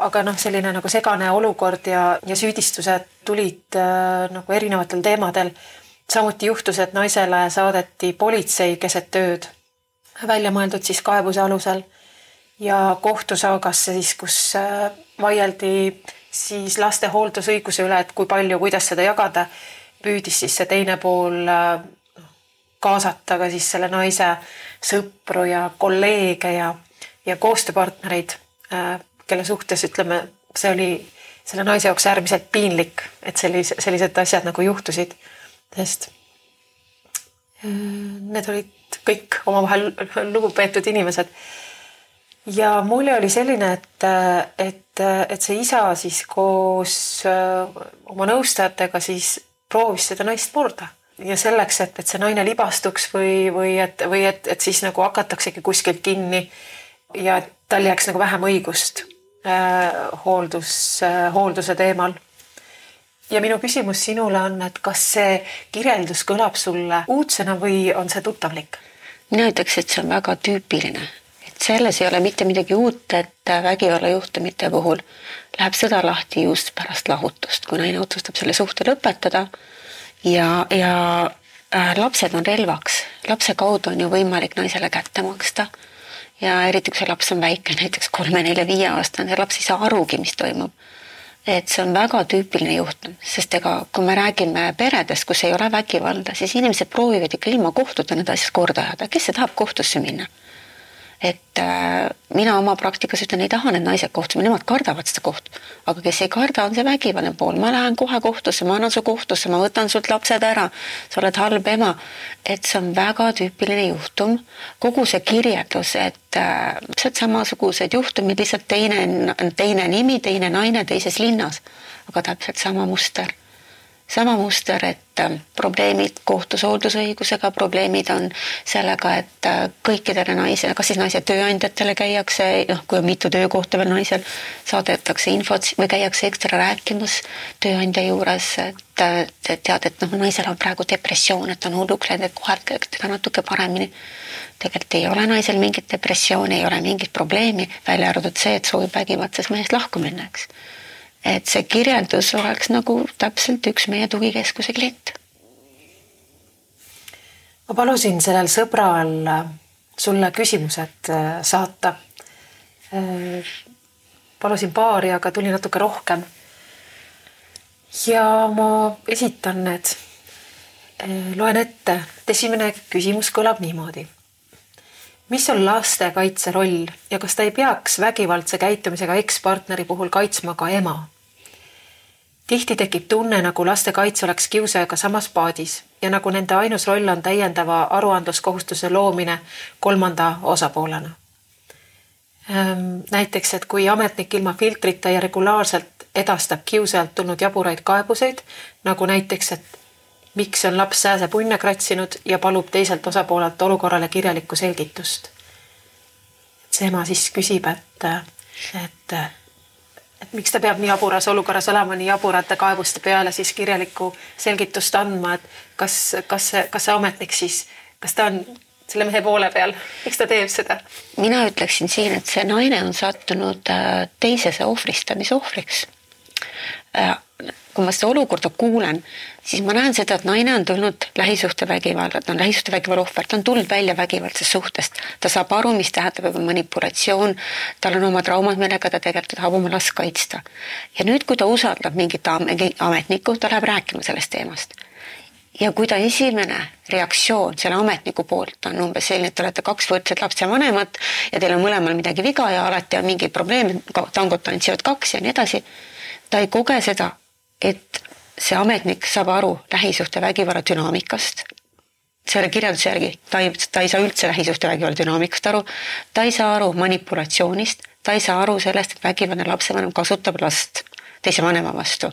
aga noh, selline nagu segane olukord ja, ja süüdistused tulid äh, nagu erinevatel teemadel. Samuti juhtus, et naisele saadeti politsei keset ööd, välja mõeldud siis kaebuse alusel. Ja kohtusaagasse siis, kus äh, vaieldi siis laste hooldusõiguse üle, et kui palju, kuidas seda jagada. Püüdis siis see teine pool äh, kaasata ka siis selle naise sõpru ja kolleege ja, ja koostööpartnereid, äh, kelle suhtes ütleme, see oli selle naise jaoks äärmiselt piinlik, et sellise, sellised asjad nagu juhtusid, sest äh, need olid kõik omavahel lugupeetud inimesed. ja mulje oli selline, et, et, et see isa siis koos oma nõustajatega siis proovis seda naist murda ja selleks, et, et see naine libastuks või, või et, või et, et siis nagu hakataksegi kuskilt kinni ja et tal jääks nagu vähem õigust äh, hooldus äh,, hoolduse teemal. Ja minu küsimus sinule on, et kas see kirjeldus kõlab sulle uudsena või on see tuttavlik? mina ütleks, et see on väga tüüpiline, et selles ei ole mitte midagi uut, et vägivallajuhtumite puhul läheb sõda lahti just pärast lahutust, kui naine otsustab selle suhte lõpetada ja, ja äh, lapsed on relvaks, lapse kaudu on ju võimalik naisele kätte maksta ja eriti, kui see laps on väike, näiteks kolme-nelja-viieaastane, laps ei saa arugi, mis toimub. Et see on väga tüüpiline juhtum, sest ega kui me räägime peredest, kus ei ole vägivalda, siis inimesed proovivad ikka ilma kohtuta need asjad korda ajada, kes see tahab kohtusse minna et äh, mina oma praktikas ütlen, ei taha need naised kohtusse, nemad kardavad seda kohtu. aga kes ei karda, on see vägivaldne pool, ma lähen kohe kohtusse, ma annan su kohtusse, ma võtan sult lapsed ära, sa oled halb ema. et see on väga tüüpiline juhtum, kogu see kirjeldus, et täpselt äh, samasugused juhtumid, lihtsalt teine, teine nimi, teine naine teises linnas, aga täpselt sama muster sama muster, et äh, probleemid kohtus hooldusõigusega, probleemid on sellega, et äh, kõikidele naisele, kas siis naise tööandjatele käiakse, noh, kui on mitu töökohta veel naisel, saadetakse infot või käiakse ekstra rääkimas tööandja juures, et tead, et noh, naisel on praegu depressioon, et on hulluks läinud, et kohelge teda natuke paremini. tegelikult ei ole naisel mingit depressiooni, ei ole mingit probleemi, välja arvatud see, et soovib vägivaldsest mehest lahku minna, eks et see kirjeldus oleks nagu täpselt üks meie tugikeskuse klient. ma palusin sellel sõbral sulle küsimused äh, saata. Äh, palusin paari, aga tuli natuke rohkem. ja ma esitan need. Äh, loen ette, et esimene küsimus kõlab niimoodi mis on lastekaitse roll ja kas ta ei peaks vägivaldse käitumisega ekspartneri puhul kaitsma ka ema? tihti tekib tunne, nagu lastekaitse oleks kiusajaga samas paadis ja nagu nende ainus roll on täiendava aruandluskohustuse loomine kolmanda osapoolena. Ehm, näiteks, et kui ametnik ilma filtrita ja regulaarselt edastab kiusajalt tulnud jaburaid kaebuseid, nagu näiteks, et miks on laps sääsepunne kratsinud ja palub teiselt osapoolelt olukorrale kirjalikku selgitust. see ema siis küsib, et, et, et miks ta peab nii jaburas olukorras olema, nii jaburate kaebuste peale siis kirjalikku selgitust andma, et kas, kas kas see ametnik siis, kas ta on selle mehe poole peal, miks ta teeb seda? mina ütleksin siin, et see naine on sattunud äh, teisese ohvristamise ohvriks äh, kui ma seda olukorda kuulen, siis ma näen seda, et naine on tulnud lähisuhtevägivalla, ta on lähisuhtevägivalla ohver, ta on tulnud välja vägivaldsest suhtest, ta saab aru, mis tähendab juba manipulatsioon, tal on oma traumad, millega ta tegelikult tahab oma last kaitsta. ja nüüd, kui ta usaldab mingit ametnikku, ta läheb rääkima sellest teemast ja kui ta esimene reaktsioon selle ametniku poolt on umbes selline, et te olete kaks võrdset lapsevanemat ja teil on mõlemal midagi viga ja alati on mingeid probleeme, tangot tantsivad kaks ja nii edasi. ta ei koge seda et see ametnik saab aru lähisuhtevägivalla dünaamikast. selle kirjelduse järgi ta ei, ta ei saa üldse lähisuhtevägivalla dünaamikast aru, ta ei saa aru manipulatsioonist, ta ei saa aru sellest, et vägivaldne lapsevanem kasutab last teise vanema vastu.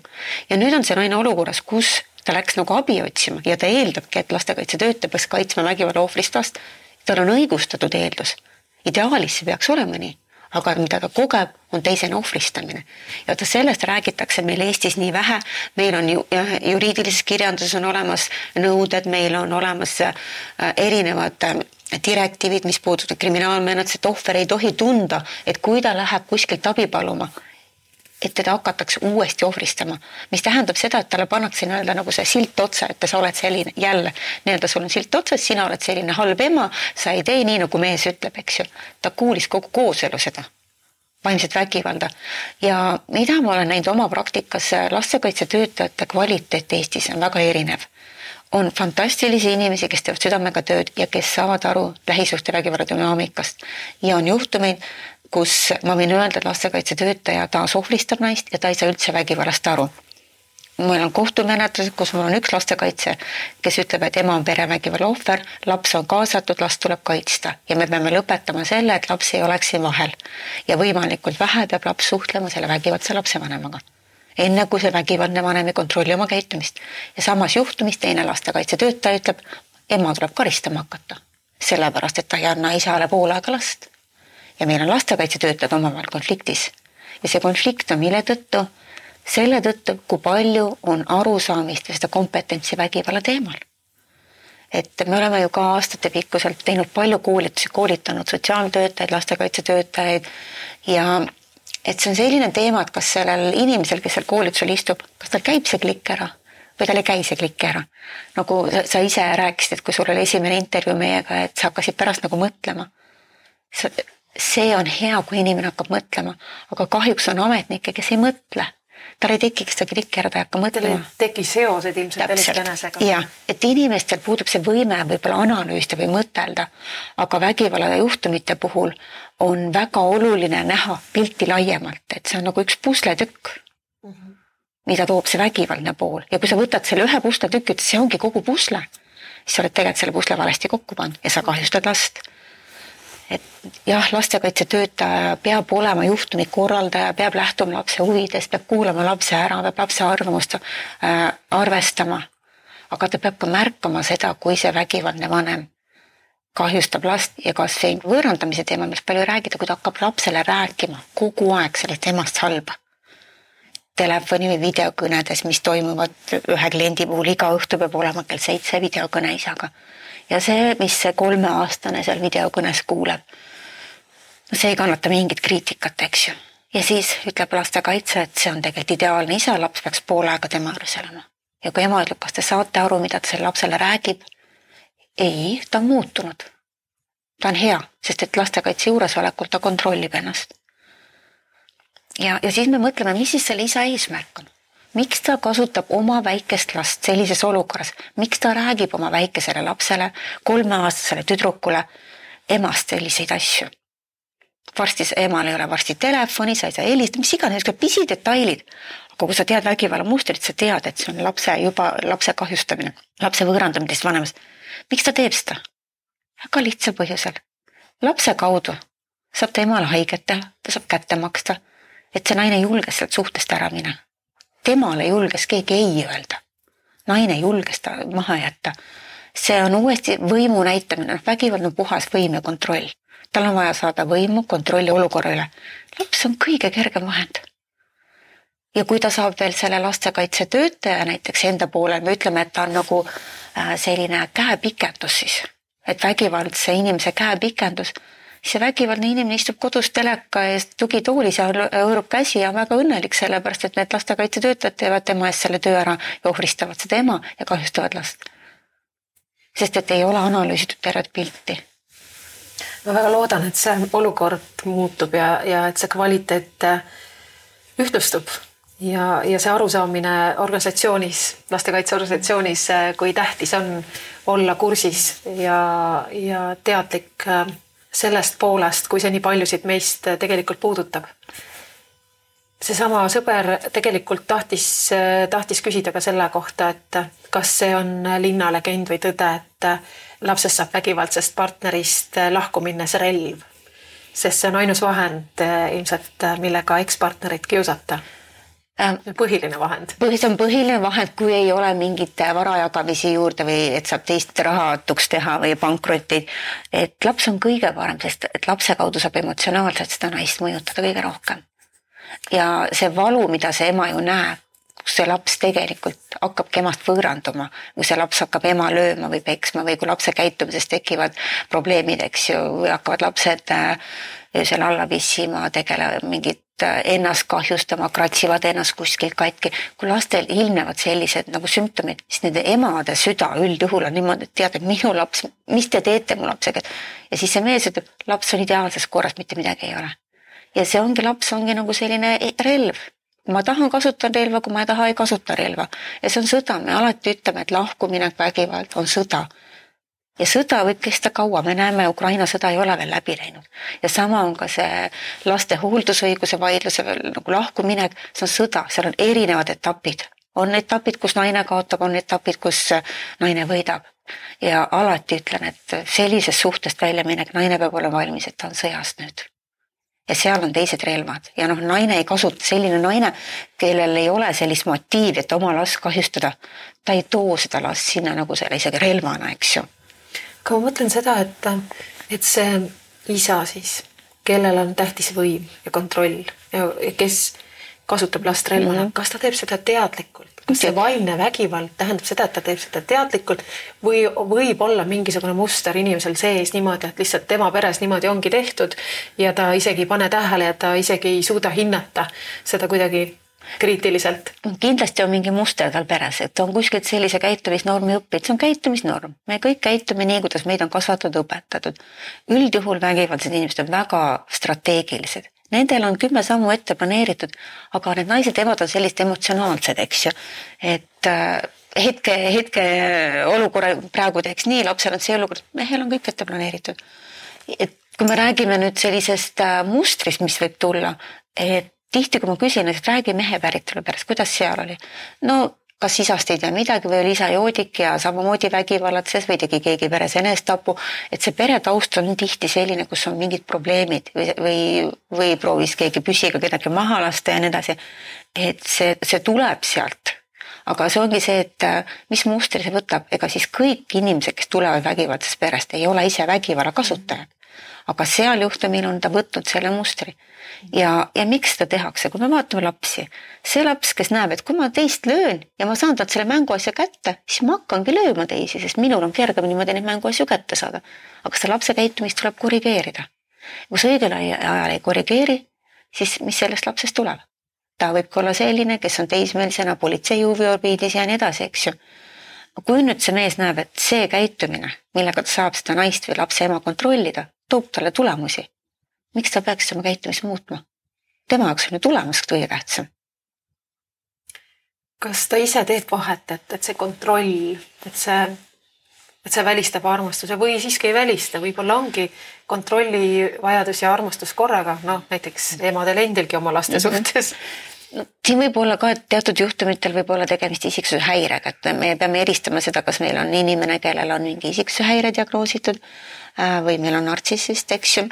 ja nüüd on see naine olukorras, kus ta läks nagu abi otsima ja ta eeldabki, et lastekaitsetöötaja peaks kaitsma vägivalla ohvrist last. tal on õigustatud eeldus. ideaalis see peaks olema nii aga mida ta kogeb, on teisene ohvristamine. ja vaata sellest räägitakse meil Eestis nii vähe, meil on ju juriidilises kirjanduses on olemas nõuded, meil on olemas äh, erinevad äh, direktiivid, mis puudutavad kriminaalmenetlust, et ohver ei tohi tunda, et kui ta läheb kuskilt abi paluma, et teda hakatakse uuesti ohvristama, mis tähendab seda, et talle pannakse nii-öelda nagu see silt otsa, et sa oled selline jälle nii-öelda sul on silt otsas, sina oled selline halb ema, sa ei tee nii, nagu mees ütleb, eks ju. ta kuulis kogu kooselu seda, vaimset vägivalda. Ja mida ma olen näinud oma praktikas, lastekaitsetöötajate kvaliteet Eestis on väga erinev. On fantastilisi inimesi, kes teevad südamega tööd ja kes saavad aru lähisuhtevägivalla dünaamikast. Ja on juhtumeid, kus ma võin öelda, et lastekaitsetöötaja taas ohvristab naist ja ta ei saa üldse vägivallast aru. meil on kohtumenetlused, kus mul on üks lastekaitse, kes ütleb, et ema on perevägivalla ohver, laps on kaasatud, last tuleb kaitsta ja me peame lõpetama selle, et laps ei oleks siin vahel. ja võimalikult vähe peab laps suhtlema selle vägivaldse lapsevanemaga enne kui see vägivaldne vanem ei kontrolli oma käitumist. ja samas juhtumis teine lastekaitsetöötaja ütleb, ema tuleb karistama hakata, sellepärast et ta ei anna isale pool aega last ja meil on lastekaitsetöötajad omavahel konfliktis. ja see konflikt on mille tõttu? selle tõttu, kui palju on arusaamist ja seda kompetentsi vägivalla teemal. et me oleme ju ka aastatepikkuselt teinud palju koolitusi, koolitanud sotsiaaltöötajaid, lastekaitsetöötajaid ja et see on selline teema, et kas sellel inimesel, kes seal koolitusel istub, kas tal käib see klikk ära või tal ei käi see klikk ära. nagu sa ise rääkisid, et kui sul oli esimene intervjuu meiega, et sa hakkasid pärast nagu mõtlema. See on hea, kui inimene hakkab mõtlema, aga kahjuks on ametnikke, kes ei mõtle tal ei tekiks seda ta ei hakka mõtlema. tekkis seosed ilmselt Täpselt. enesega. jah, et inimestel puudub see võime võib-olla analüüsida või mõtelda, aga vägivallajuhtumite puhul on väga oluline näha pilti laiemalt, et see on nagu üks pusletükk mm, -hmm. mida toob see vägivaldne pool ja kui sa võtad selle ühe pusletüki, et see ongi kogu pusle, siis sa oled tegelikult selle pusle valesti kokku pannud ja sa kahjustad last et jah, lastekaitsetöötaja peab olema juhtumi korraldaja, peab lähtuma lapse huvidest, peab kuulama lapse ära, peab lapse arvamust äh, arvestama. aga ta peab ka märkama seda, kui see vägivaldne vanem kahjustab last ja kas see võõrandamise teema, millest palju räägida, kui ta hakkab lapsele rääkima kogu aeg sellest emast halba. Telefoni või videokõnedes, mis toimuvad ühe kliendi puhul iga õhtu peab olema kell seitse videokõne isaga ja see, mis see kolmeaastane seal videokõnes kuuleb, no see ei kannata mingit kriitikat, eks ju. ja siis ütleb lastekaitse, et see on tegelikult ideaalne isa, laps peaks pool aega tema juures elama. ja kui ema ütleb, kas te saate aru, mida ta sellele lapsele räägib? ei, ta on muutunud. ta on hea, sest et lastekaitse juuresolekul ta kontrollib ennast. ja, ja siis me mõtleme, mis siis selle isa eesmärk on miks ta kasutab oma väikest last sellises olukorras, miks ta räägib oma väikesele lapsele, kolmeaastasele tüdrukule emast selliseid asju? varsti emal ei ole varsti telefoni, sa ei saa helistada, mis iganes, pisidetailid. aga kui sa tead vägivallamustrit, sa tead, et see on lapse juba, lapse kahjustamine, lapse võõrandamine teisest vanemast. miks ta teeb seda? väga lihtsal põhjusel. lapse kaudu saab ta emale haiget teha, ta saab kätte maksta, et see naine julges sealt suhtest ära minna temale julges keegi ei öelda. naine julges ta maha jätta. see on uuesti võimu näitamine, noh vägivald on puhas võim ja kontroll. tal on vaja saada võimu, kontrolli olukorra üle. laps on kõige kergem vahend. ja kui ta saab veel selle lastekaitsetöötaja näiteks enda poole, me ütleme, et ta on nagu äh, selline käepikendus siis, et vägivaldse inimese käepikendus see vägivaldne inimene istub kodus teleka ees tugitoolis ja hõõrub käsi ja on väga õnnelik, sellepärast et need lastekaitsetöötajad teevad tema eest selle töö ära ja ohvristavad seda ema ja kahjustavad last. sest et ei ole analüüsitud tervet pilti. ma väga loodan, et see olukord muutub ja, ja et see kvaliteet äh, ühtlustub ja, ja see arusaamine organisatsioonis, lastekaitseorganisatsioonis, äh, kui tähtis on olla kursis ja, ja teadlik äh, sellest poolest, kui see nii paljusid meist tegelikult puudutab. seesama sõber tegelikult tahtis, tahtis küsida ka selle kohta, et kas see on linnalegend või tõde, et lapsest saab vägivaldsest partnerist lahku minnes relv. sest see on ainus vahend ilmselt, millega ekspartnerit kiusata Äh, põhiline vahend. see on põhiline vahend, kui ei ole mingit varajagamisi juurde või et saab teist rahatuks teha või pankrotti. et laps on kõige parem, sest et lapse kaudu saab emotsionaalselt seda naist mõjutada kõige rohkem. ja see valu, mida see ema ju näeb, kus see laps tegelikult hakkabki emast võõranduma, kui see laps hakkab ema lööma või peksma või kui lapse käitumises tekivad probleemid, eks ju, või hakkavad lapsed äh, öösel alla pissima, tegelevad mingit äh, ennast kahjustama, kratsivad ennast kuskilt katki. kui lastel ilmnevad sellised nagu sümptomid, siis nende emade süda üldjuhul on niimoodi, et tead, et minu laps, mis te teete mu lapsega. ja siis see mees ütleb, laps on ideaalses korras, mitte midagi ei ole. ja see ongi, laps ongi nagu selline relv. kui ma tahan, kasutan relva, kui ma ei taha, ei kasuta relva. ja see on sõda, me alati ütleme, et lahkuminek, vägivald on sõda ja sõda võib kesta kaua, me näeme, Ukraina sõda ei ole veel läbi läinud. ja sama on ka see laste hooldusõiguse vaidluse nagu lahkuminek, see on sõda, seal on erinevad etapid. on etapid, kus naine kaotab, on etapid, kus naine võidab. ja alati ütlen, et sellisest suhtest väljaminek, naine peab olema valmis, et ta on sõjas nüüd ja seal on teised relvad ja noh, naine ei kasuta, selline naine, kellel ei ole sellist motiivi, et oma last kahjustada, ta ei too seda last sinna nagu selle isegi relvana, eks ju aga ma mõtlen seda, et, et see isa siis, kellel on tähtis võim ja kontroll ja kes kasutab last relvana mm, -hmm. kas ta teeb seda teadlikult? kas see vaimne vägivald tähendab seda, et ta teeb seda teadlikult või võib olla mingisugune muster inimesel sees niimoodi, et lihtsalt tema peres niimoodi ongi tehtud ja ta isegi ei pane tähele ja ta isegi ei suuda hinnata seda kuidagi kriitiliselt? kindlasti on mingi muster tal peres, et on kuskilt sellise käitumisnormi õppinud, see on käitumisnorm. me kõik käitume nii, kuidas meid on kasvatatud, õpetatud. üldjuhul vägivaldsed inimesed on väga strateegilised. Nendel on kümme sammu ette planeeritud, aga need naised-emad on sellised emotsionaalsed, eks ju. et äh, hetke, hetke olukorra praegu teeks nii, lapsel on see olukord, mehel on kõik ette planeeritud. et kui me räägime nüüd sellisest äh, mustrist, mis võib tulla, et tihti, kui ma küsin, et räägi mehe päritolu pärast, kuidas seal oli? no kas isast ei tea midagi või oli isa joodik ja samamoodi vägivallatses või tegi keegi peres enesetapu, et see peretaust on tihti selline, kus on mingid probleemid või, või, või proovis keegi püssiga kedagi maha lasta ja nii edasi. et see, see tuleb sealt. aga see ongi see, et äh, mis mustri see võtab, ega siis kõik inimesed, kes tulevad vägivaldsest perest, ei ole ise vägivalla kasutajad aga seal juhtumil on ta võtnud selle mustri. ja, ja miks seda tehakse, kui me vaatame lapsi, see laps, kes näeb, et kui ma teist löön ja ma saan talt selle mänguasja kätte, siis ma hakkangi lööma teisi, sest minul on kergem niimoodi neid mänguasju kätte saada. aga seda lapse käitumist tuleb korrigeerida. kui sa õigel ajal ei korrigeeri, siis mis sellest lapsest tuleb? ta võib ka olla selline, kes on teismelisena politsei huviorbiidis ja nii edasi, eks ju kui nüüd see mees näeb, et see käitumine, millega ta saab seda naist või lapse ema kontrollida, toob talle tulemusi. miks ta peaks oma käitumist muutma? tema jaoks on ju tulemus kõige tähtsam. kas ta ise teeb vahet, et, et see kontroll, et see, et see välistab armastuse või siiski ei välista, võib-olla ongi kontrolli vajadus ja armastus korraga, noh näiteks emadel endilgi oma laste -hmm. suhtes no siin võib olla ka, et teatud juhtumitel võib olla tegemist isiksuse häirega, et me peame eristama seda, kas meil on inimene, kellel on mingi isiksuse häire diagnoositud või meil on nartsissist, eks ju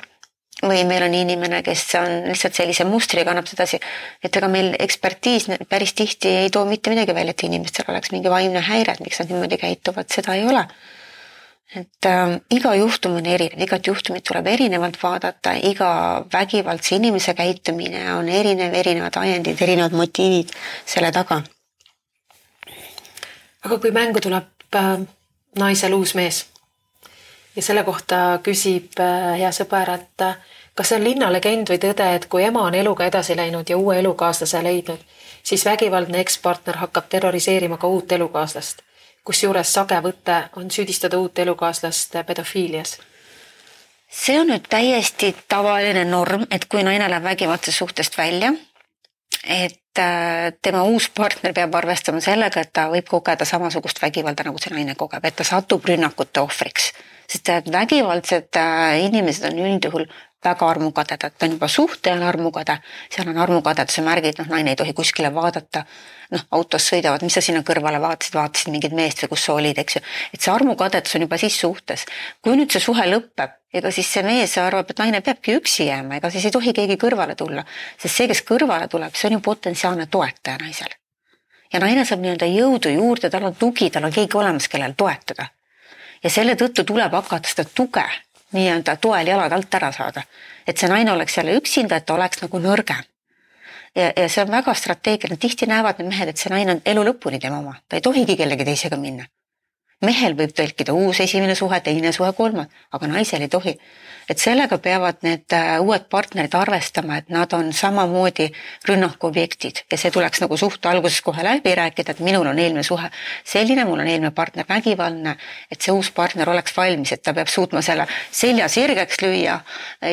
või meil on inimene, kes on lihtsalt sellise mustriga, annab sedasi, et ega meil ekspertiis päris tihti ei too mitte midagi välja, et inimestel oleks mingi vaimne häire, et miks nad niimoodi käituvad, seda ei ole. et äh, iga juhtum on erinev, igat juhtumit tuleb erinevalt vaadata, iga vägivaldse inimese käitumine on erinev, erinevad ajendid, erinevad motiivid selle taga. aga kui mängu tuleb äh, naisel uus mees ja selle kohta küsib äh, hea sõber, et äh, kas see on linnalegend või tõde, et kui ema on eluga edasi läinud ja uue elukaaslase leidnud, siis vägivaldne ekspartner hakkab terroriseerima ka uut elukaaslast. kusjuures sage võte on süüdistada uut elukaaslast pedofiilias see on nüüd täiesti tavaline norm, et kui naine läheb vägivaldsest suhtest välja, et äh, tema uus partner peab arvestama sellega, et ta võib kogeda samasugust vägivalda, nagu see naine kogeb, et ta satub rünnakute ohvriks sest et vägivaldsed äh, inimesed on üldjuhul väga armukadedad, ta on juba suhte ajal armukade, seal on armukadeduse märgid, noh, naine ei tohi kuskile vaadata. noh, autos sõidavad, mis sa sinna kõrvale vaatasid, vaatasid mingit meest või kus sa olid, eks ju. et see armukadedus on juba siis suhtes. kui nüüd see suhe lõpeb, ega siis see mees arvab, et naine peabki üksi jääma, ega siis ei tohi keegi kõrvale tulla. sest see, kes kõrvale tuleb, see on ju potentsiaalne toetaja naisel. ja naine saab nii-öelda jõudu juurde, tal on tugi, tal on keegi olemas, kellel toetada ja selle tõttu tuleb hakata seda tuge nii-öelda toel jalad alt ära saada. et see naine oleks jälle üksinda, et ta oleks nagu nõrgem. ja, ja see on väga strateegiline, tihti näevad need mehed, et see naine on elu lõpuni tema oma, ta ei tohigi kellegi teisega minna. Mehel võib tõlkida uus esimene suhe, teine suhe, kolmas, aga naisel ei tohi. Et sellega peavad need äh, uued partnerid arvestama, et nad on samamoodi rünnakuobjektid ja see tuleks nagu suhte alguses kohe läbi rääkida, et minul on eelmine suhe selline, mul on eelmine partner vägivaldne, et see uus partner oleks valmis, et ta peab suutma selle selja sirgeks lüüa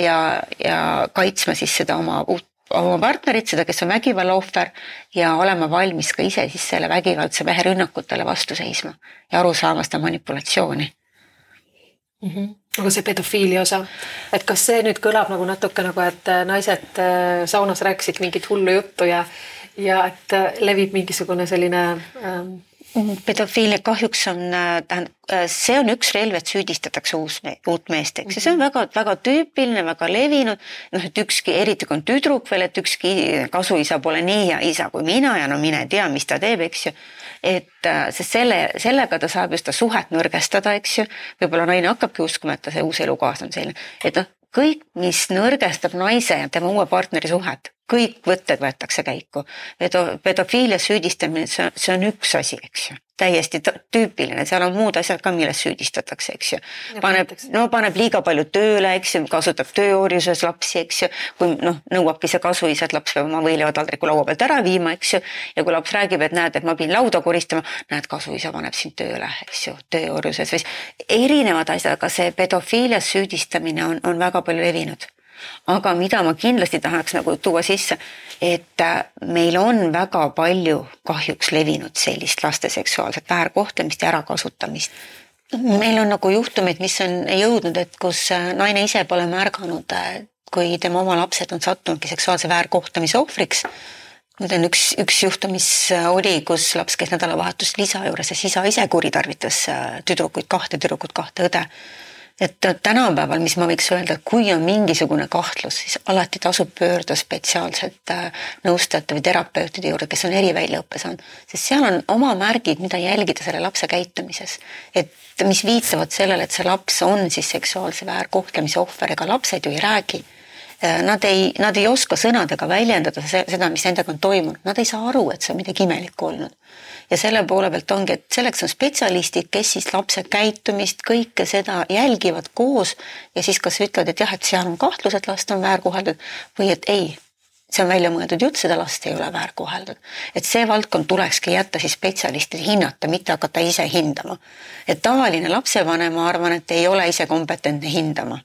ja, ja kaitsma siis seda oma uut oma partnerit, seda, kes on vägivalla ohver ja olema valmis ka ise siis selle vägivaldse mehe rünnakutele vastu seisma ja aru saama seda manipulatsiooni mm. -hmm aga see pedofiilia osa, et kas see nüüd kõlab nagu natuke nagu, et äh, naised äh, saunas rääkisid mingit hullu juttu ja, ja et äh, levib mingisugune selline ähm, pedofiilia kahjuks on, tähendab, see on üks relv, et süüdistatakse uus, uut meest, eks ju, see on väga-väga mhm. tüüpiline, väga levinud. noh, et ükski, eriti kui on tüdruk veel, et ükski kasuisa pole nii hea isa kui mina ja no mine tea, mis ta teeb, eks ju et äh, sest selle, sellega ta saab just seda suhet nõrgestada, eks ju. võib-olla naine hakkabki uskuma, et ta see uus elukaaslane on selline, et noh, kõik, mis nõrgestab naise ja tema uue partneri suhet, kõik võtted võetakse käiku. pedo, pedofiilias süüdistamine, see, see on üks asi, eks ju. täiesti tüüpiline, seal on muud asjad ka, milles süüdistatakse, eks ju. paneb, no paneb liiga palju tööle, eks ju, kasutab tööorjuses lapsi, eks ju. kui noh, nõuabki see kasuisa, et laps peab oma võileivataldriku laua pealt ära viima, eks ju. ja kui laps räägib, et näed, et ma pidin lauda koristama, näed, kasuisa paneb sind tööle, eks ju, tööorjuses või erinevad asjad, aga see pedofiilias süüdistamine on, on väga palju levinud aga mida ma kindlasti tahaks nagu tuua sisse, et äh, meil on väga palju kahjuks levinud sellist laste seksuaalset väärkohtlemist ja ärakasutamist. meil on nagu juhtumeid, mis on jõudnud, et kus äh, naine ise pole märganud, äh, kui tema oma lapsed on sattunudki seksuaalse väärkohtlemise ohvriks nüüd on üks, üks juhtum, mis oli, kus laps käis nädalavahetust isa juures ja siis isa ise kuritarvitas tüdrukuid, kahte tüdrukut, kahte õde et tänapäeval, mis ma võiks öelda, et kui on mingisugune kahtlus, siis alati tasub pöörduda spetsiaalselt äh, nõustajate või terapeutide juurde, kes on eriväljaõppe saanud, sest seal on oma märgid, mida jälgida selle lapse käitumises. et mis viitavad sellele, et see laps on siis seksuaalse väärkohtlemise ohver, ega lapsed ju ei räägi Nad ei, nad ei oska sõnadega väljendada seda, mis nendega on toimunud, nad ei saa aru, et see on midagi imelikku olnud ja selle poole pealt ongi, et selleks on spetsialistid, kes siis lapse käitumist, kõike seda jälgivad koos ja siis kas ütlevad, et jah, et seal on kahtlus, et last on väärkoheldud või et ei, see on välja mõeldud jutt, seda last ei ole väärkoheldud. et see valdkond tulekski jätta siis spetsialistide hinnata, mitte hakata ise hindama. et tavaline lapsevanem, ma arvan, et ei ole ise kompetentne hindama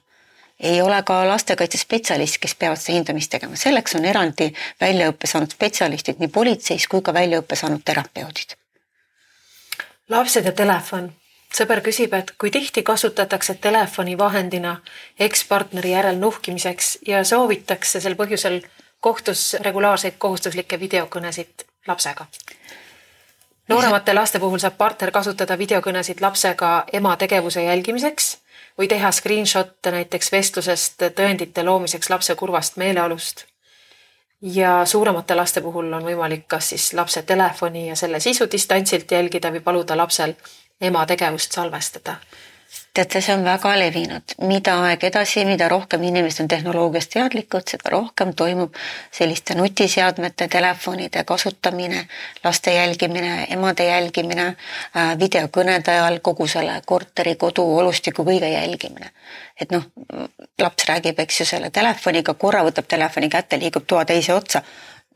ei ole ka lastekaitsespetsialist, kes peavad seda hindamist tegema, selleks on eraldi väljaõppe saanud spetsialistid nii politseis kui ka väljaõppe saanud terapeudid. lapsed ja telefon. sõber küsib, et kui tihti kasutatakse telefoni vahendina ekspartneri järel nuhkimiseks ja soovitakse sel põhjusel kohtus regulaarseid kohustuslikke videokõnesid lapsega nooremate laste puhul saab partner kasutada videokõnesid lapsega ema tegevuse jälgimiseks või teha screenshot'e näiteks vestlusest tõendite loomiseks lapse kurvast meeleolust. ja suuremate laste puhul on võimalik kas siis lapse telefoni ja selle sisu distantsilt jälgida või paluda lapsel ema tegevust salvestada teate, see on väga levinud, mida aeg edasi, mida rohkem inimesed on tehnoloogiast teadlikud, seda rohkem toimub selliste nutiseadmete, telefonide kasutamine, laste jälgimine, emade jälgimine, äh, videokõnede ajal kogu selle korteri, kodu, olustiku kõige jälgimine. et noh, laps räägib, eks ju, selle telefoniga, korra võtab telefoni kätte, liigub toa teise otsa.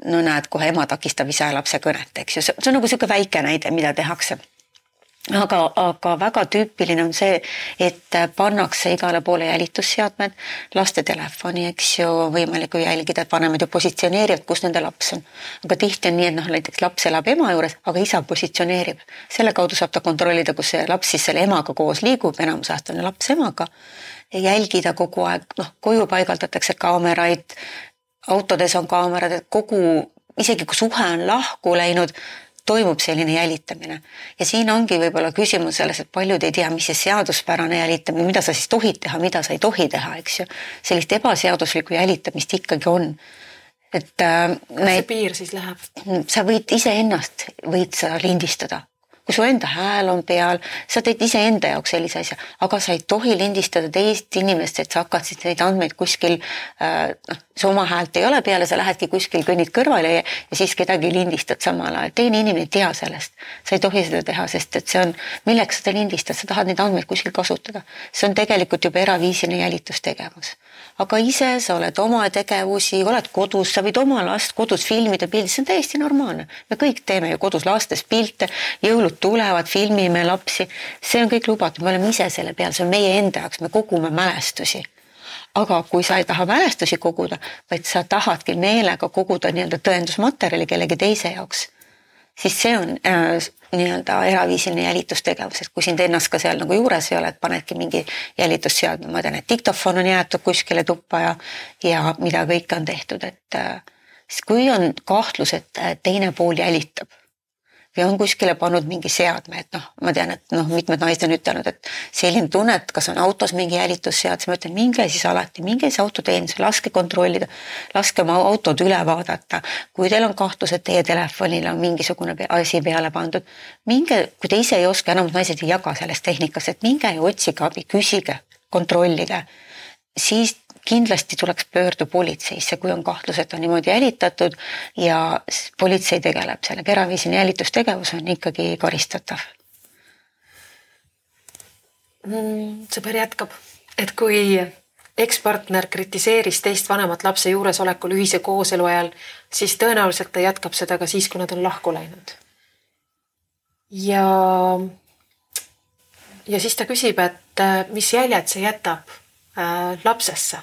No näed, kohe ema takistab ja lapse kõnet, eks ju, see on nagu niisugune väike näide, mida tehakse aga, aga väga tüüpiline on see, et pannakse igale poole jälitusseadmed, laste telefoni, eks ju, võimalik ju jälgida, et vanemad ju positsioneerivad, kus nende laps on. aga tihti on nii, et noh, näiteks laps elab ema juures, aga isa positsioneerib. selle kaudu saab ta kontrollida, kus see laps siis selle emaga koos liigub, enamus ajast on laps emaga. jälgida kogu aeg, noh, koju paigaldatakse kaameraid, autodes on kaamerad, et kogu, isegi kui suhe on lahku läinud toimub selline jälitamine. ja siin ongi võib-olla küsimus selles, et paljud ei tea, mis see seaduspärane jälitamine, mida sa siis tohid teha, mida sa ei tohi teha, eks ju. sellist ebaseaduslikku jälitamist ikkagi on. et äh,. kus see piir siis läheb? sa võid iseennast, võid sa lindistada kui su enda hääl on peal, sa teed iseenda jaoks sellise asja, aga sa ei tohi lindistada teist inimest, et sa hakkad siis neid andmeid kuskil äh, noh, su oma häält ei ole peal ja sa lähedki kuskil, kõnnid kõrvale ja, ja siis kedagi lindistad samal ajal, teine inimene ei tea sellest. sa ei tohi seda teha, sest et see on, milleks sa lindistad, sa tahad neid andmeid kuskil kasutada. see on tegelikult juba eraviisiline jälitustegevus aga ise sa oled oma tegevusi, oled kodus, sa võid oma last kodus filmida, pildistada, see on täiesti normaalne. me kõik teeme ju kodus lastest pilte, jõulud tulevad, filmime lapsi, see on kõik lubatud, me oleme ise selle peal, see on meie enda jaoks, me kogume mälestusi aga kui sa ei taha mälestusi koguda, vaid sa tahadki meelega koguda nii-öelda tõendusmaterjali kellegi teise jaoks, siis see on äh, nii-öelda eraviisiline jälitustegevus, et kui sind ennast ka seal nagu juures ei ole, et panedki mingi jälitusseadme, ma tean, et diktofon on jäetud kuskile tuppa ja, ja mida kõike on tehtud, et äh, siis kui on kahtlus, et teine pool jälitab või on kuskile pannud mingi seadme, et noh, ma tean, et noh, mitmed naised on ütelnud, et selline tunne, et kas on autos mingi jälitusseade, siis ma ütlen, minge siis alati, minge siis autoteeninduse, laske kontrollida, laske oma autod üle vaadata. kui teil on kahtlus, et teie telefonile on mingisugune asi peale pandud, minge, kui te ise ei oska, enamus naised ei jaga sellest tehnikast, et minge ja otsige abi, küsige, kontrollige siis kindlasti tuleks pöörduda politseisse, kui on kahtlus, et on niimoodi jälitatud ja politsei tegeleb sellega, eraviisiline jälitustegevus on ikkagi karistatav mm,. sõber jätkab, et kui ekspartner kritiseeris teist vanemat lapse juuresolekul ühise kooselu ajal, siis tõenäoliselt ta jätkab seda ka siis, kui nad on lahku läinud. ja, ja siis ta küsib, et mis jäljed see jätab äh, lapsesse,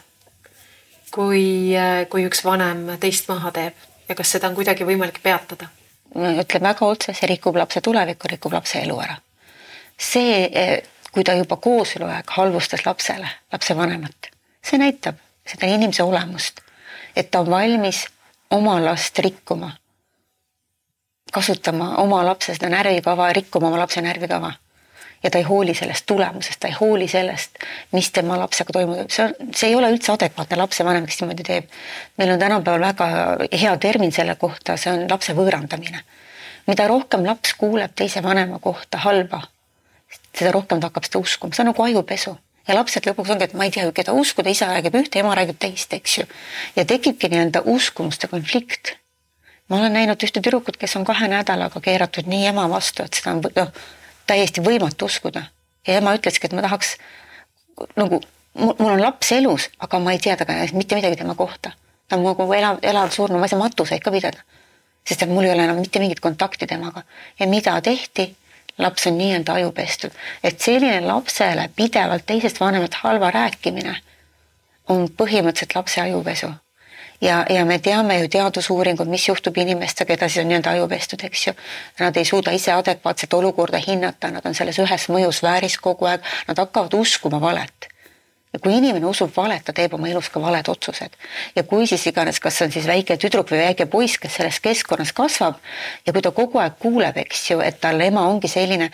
kui äh,, kui üks vanem teist maha teeb ja kas seda on kuidagi võimalik peatada? ütleb väga otse, see rikub lapse tulevikku, rikub lapse elu ära. see, äh, kui ta juba kooseluaeg halvustas lapsele, lapsevanemat see näitab seda inimese olemust, et ta on valmis oma last rikkuma, kasutama oma lapse seda närvikava, rikkuma oma lapse närvikava. Ja ta ei hooli sellest tulemusest, ta ei hooli sellest, mis tema lapsega toimub, see on, see ei ole üldse adekvaatne lapsevanem, kes niimoodi teeb. meil on tänapäeval väga hea termin selle kohta, see on lapse võõrandamine. mida rohkem laps kuuleb teise vanema kohta halba, seda rohkem ta hakkab seda uskuma, see on nagu ajupesu ja lapsed lõpuks ongi, et ma ei tea ju, keda uskuda, isa räägib ühte, ema räägib teist, eks ju. ja tekibki nii-öelda uskumuste konflikt. ma olen näinud ühte tüdrukut, kes on kahe nädalaga keeratud nii ema vastu, et seda on noh, täiesti võimatu uskuda. ja ema ütleski, et ma tahaks nagu, mul on laps elus, aga ma ei tea temaga mitte midagi tema kohta. ta on nagu elav, elav surnu, ma ei saa matuseid ka pidada. sest et mul ei ole enam mitte mingit kontakti temaga ja mida tehti laps on nii-öelda ajupestud, et selline lapsele pidevalt teisest vanemast halva rääkimine on põhimõtteliselt lapse ajupesu. Ja, ja me teame ju teadusuuringud, mis juhtub inimestega, keda siis on nii-öelda ajupestud, eks ju. Nad ei suuda ise adekvaatset olukorda hinnata, nad on selles ühes mõjusfääris kogu aeg, nad hakkavad uskuma valet ja kui inimene usub valet, ta teeb oma elus ka valed otsused. ja kui siis iganes, kas on siis väike tüdruk või väike poiss, kes selles keskkonnas kasvab ja kui ta kogu aeg kuuleb, eks ju, et tal ema ongi selline,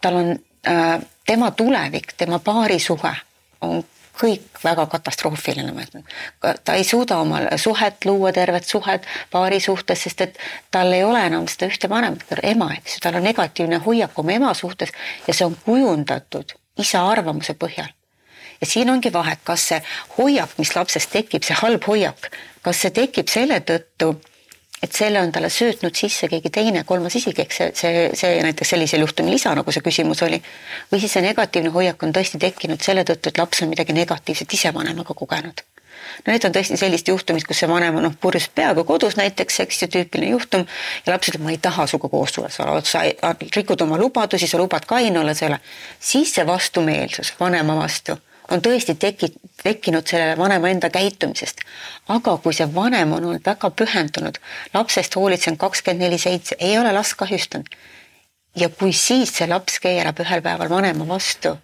tal on äh, tema tulevik, tema paarisuhe on kõik väga katastroofiline, ma ütlen. ta ei suuda oma suhet luua, tervet suhet paari suhtes, sest et tal ei ole enam seda ühte vanemat, ema, eks ju, tal on negatiivne hoiak oma ema suhtes ja see on kujundatud isa arvamuse põhjal ja siin ongi vahet, kas see hoiak, mis lapsest tekib, see halb hoiak, kas see tekib selle tõttu, et selle on talle söötnud sisse keegi teine, kolmas isik, ehk see, see, see näiteks sellisel juhtumil isa, nagu see küsimus oli. või siis see negatiivne hoiak on tõesti tekkinud selle tõttu, et laps on midagi negatiivset ise vanemaga kogenud. no need on tõesti sellist juhtumit, kus see vanem on noh, purjus peaga kodus näiteks, eks ju, tüüpiline juhtum ja laps ütleb, ma ei taha sinuga koos tulla, sa sa rikud oma lubadusi, sa lubad kaine olla selle, siis see vastumeelsus vanema vastu on tõesti teki-, tekkinud sellele vanema enda käitumisest. aga kui see vanem on olnud väga pühendunud, lapsest hoolitsenud kakskümmend neli seitse, ei ole last kahjustanud. ja kui siis see laps keerab ühel päeval vanema vastu,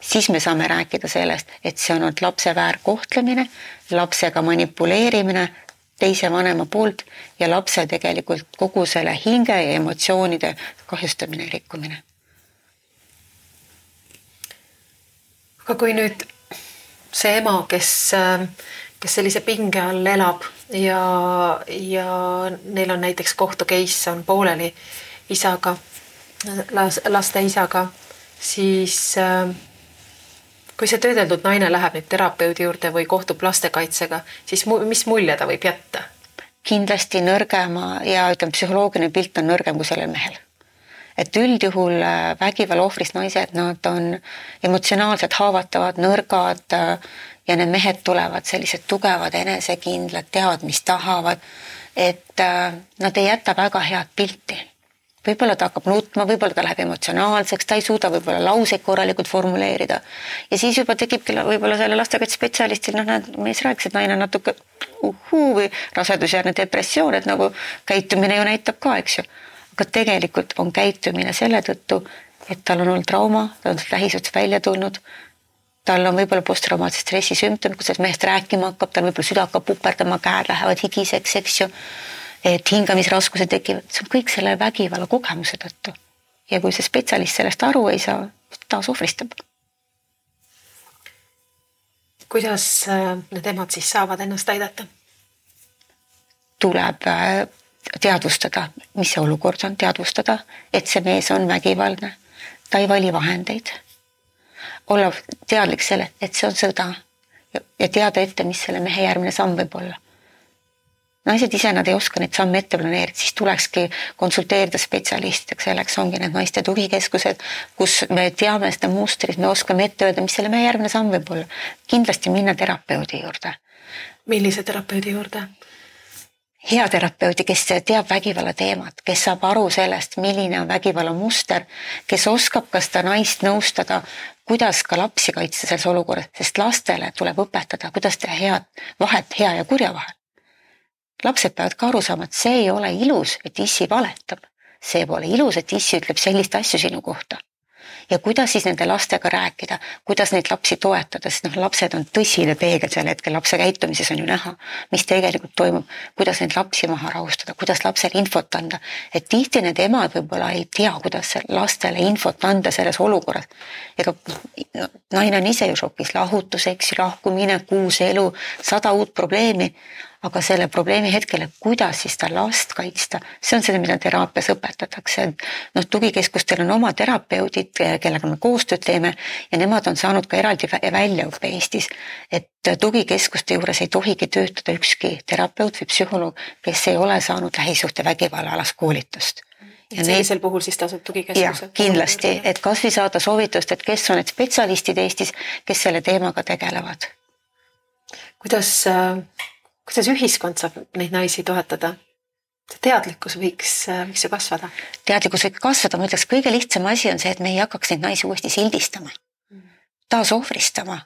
siis me saame rääkida sellest, et see on olnud lapse väärkohtlemine, lapsega manipuleerimine teise vanema poolt ja lapse tegelikult kogu selle hinge ja emotsioonide kahjustamine ja rikkumine aga kui nüüd see ema, kes, kes sellise pinge all elab ja, ja neil on näiteks kohtu case on pooleli isaga, laste isaga, siis kui see töödeldud naine läheb nüüd terapeudi juurde või kohtub lastekaitsega, siis mu, mis mulje ta võib jätta? kindlasti nõrgema ja ütleme, psühholoogiline pilt on nõrgem kui sellel mehel et üldjuhul äh, vägivalla ohvrist naised, nad on emotsionaalselt haavatavad, nõrgad äh, ja need mehed tulevad sellised tugevad, enesekindlad, teavad, mis tahavad. et äh, nad ei jäta väga head pilti võib-olla ta hakkab nutma, võib-olla ta läheb emotsionaalseks, ta ei suuda võib-olla lauseid korralikult formuleerida. ja siis juba tekibki võib-olla selle lastekaitsespetsialistil, noh, näed, mees rääkis, et naine on natuke uhuu või rasedusjärgne depressioon, et nagu käitumine ju näitab ka, eks ju aga tegelikult on käitumine selle tõttu, et tal on olnud trauma, ta on sealt lähisotsast välja tulnud, tal on võib-olla posttraumaatilise stressi sümptomid, kui sellest mehest rääkima hakkab, tal võib-olla süda hakkab puperdama, käed lähevad higiseks, eks ju. et hingamisraskused tekivad, see on kõik selle vägivalla kogemuse tõttu. ja kui see spetsialist sellest aru ei saa, taas ohvristab. kuidas äh, need emad siis saavad ennast aidata? tuleb äh, teadvustada, mis see olukord on, teadvustada, et see mees on vägivaldne. ta ei vali vahendeid. olla teadlik selle, et see on sõda. ja teada ette, mis selle mehe järgmine samm võib olla naised ise, nad ei oska neid samme ette planeerida, siis tulekski konsulteerida spetsialistidega, selleks ongi need naiste tugikeskused, kus me teame seda mustrit, me oskame ette öelda, mis selle meie järgmine samm võib olla. kindlasti minna terapeudi juurde. millise terapeudi juurde? Hea terapeudi, kes teab vägivalla teemat, kes saab aru sellest, milline on vägivalla muster, kes oskab ka seda naist nõustada, kuidas ka lapsi kaitsta selles olukorras, sest lastele tuleb õpetada, kuidas teha head vahet hea ja kurja vahel lapsed peavad ka aru saama, et see ei ole ilus, et issi valetab. see pole ilus, et issi ütleb sellist asju sinu kohta. Ja kuidas siis nende lastega rääkida, kuidas neid lapsi toetada, sest noh, lapsed on tõsine peegel sel hetkel, lapse käitumises on ju näha, mis tegelikult toimub, kuidas neid lapsi maha rahustada, kuidas lapsele infot anda. et tihti need emad võib-olla ei tea, kuidas lastele infot anda selles olukorras. ega naine on ise ju šokis, lahutus, eks ju, lahkumine, kuus elu, sada uut probleemi aga selle probleemi hetkel, et kuidas siis seda last kaitsta, see on see, mida teraapias õpetatakse. noh, tugikeskustel on oma terapeudid, kellega me koostööd teeme ja nemad on saanud ka eraldi väljaõppe Eestis. et tugikeskuste juures ei tohigi töötada ükski terapeut või psühholoog, kes ei ole saanud lähisuhtevägivalla alast koolitust ja sellisel neid... puhul siis tasub tugikeskused? kindlasti, et kasvõi saada soovitust, et kes on need spetsialistid Eestis, kes selle teemaga tegelevad. kuidas äh, kuidas ühiskond saab neid naisi toetada? teadlikkus võiks, võiks ju kasvada. teadlikkus võib kasvada, ma ütleks, kõige lihtsam asi on see, et me ei hakkaks neid naisi uuesti sildistama, taasohvristama.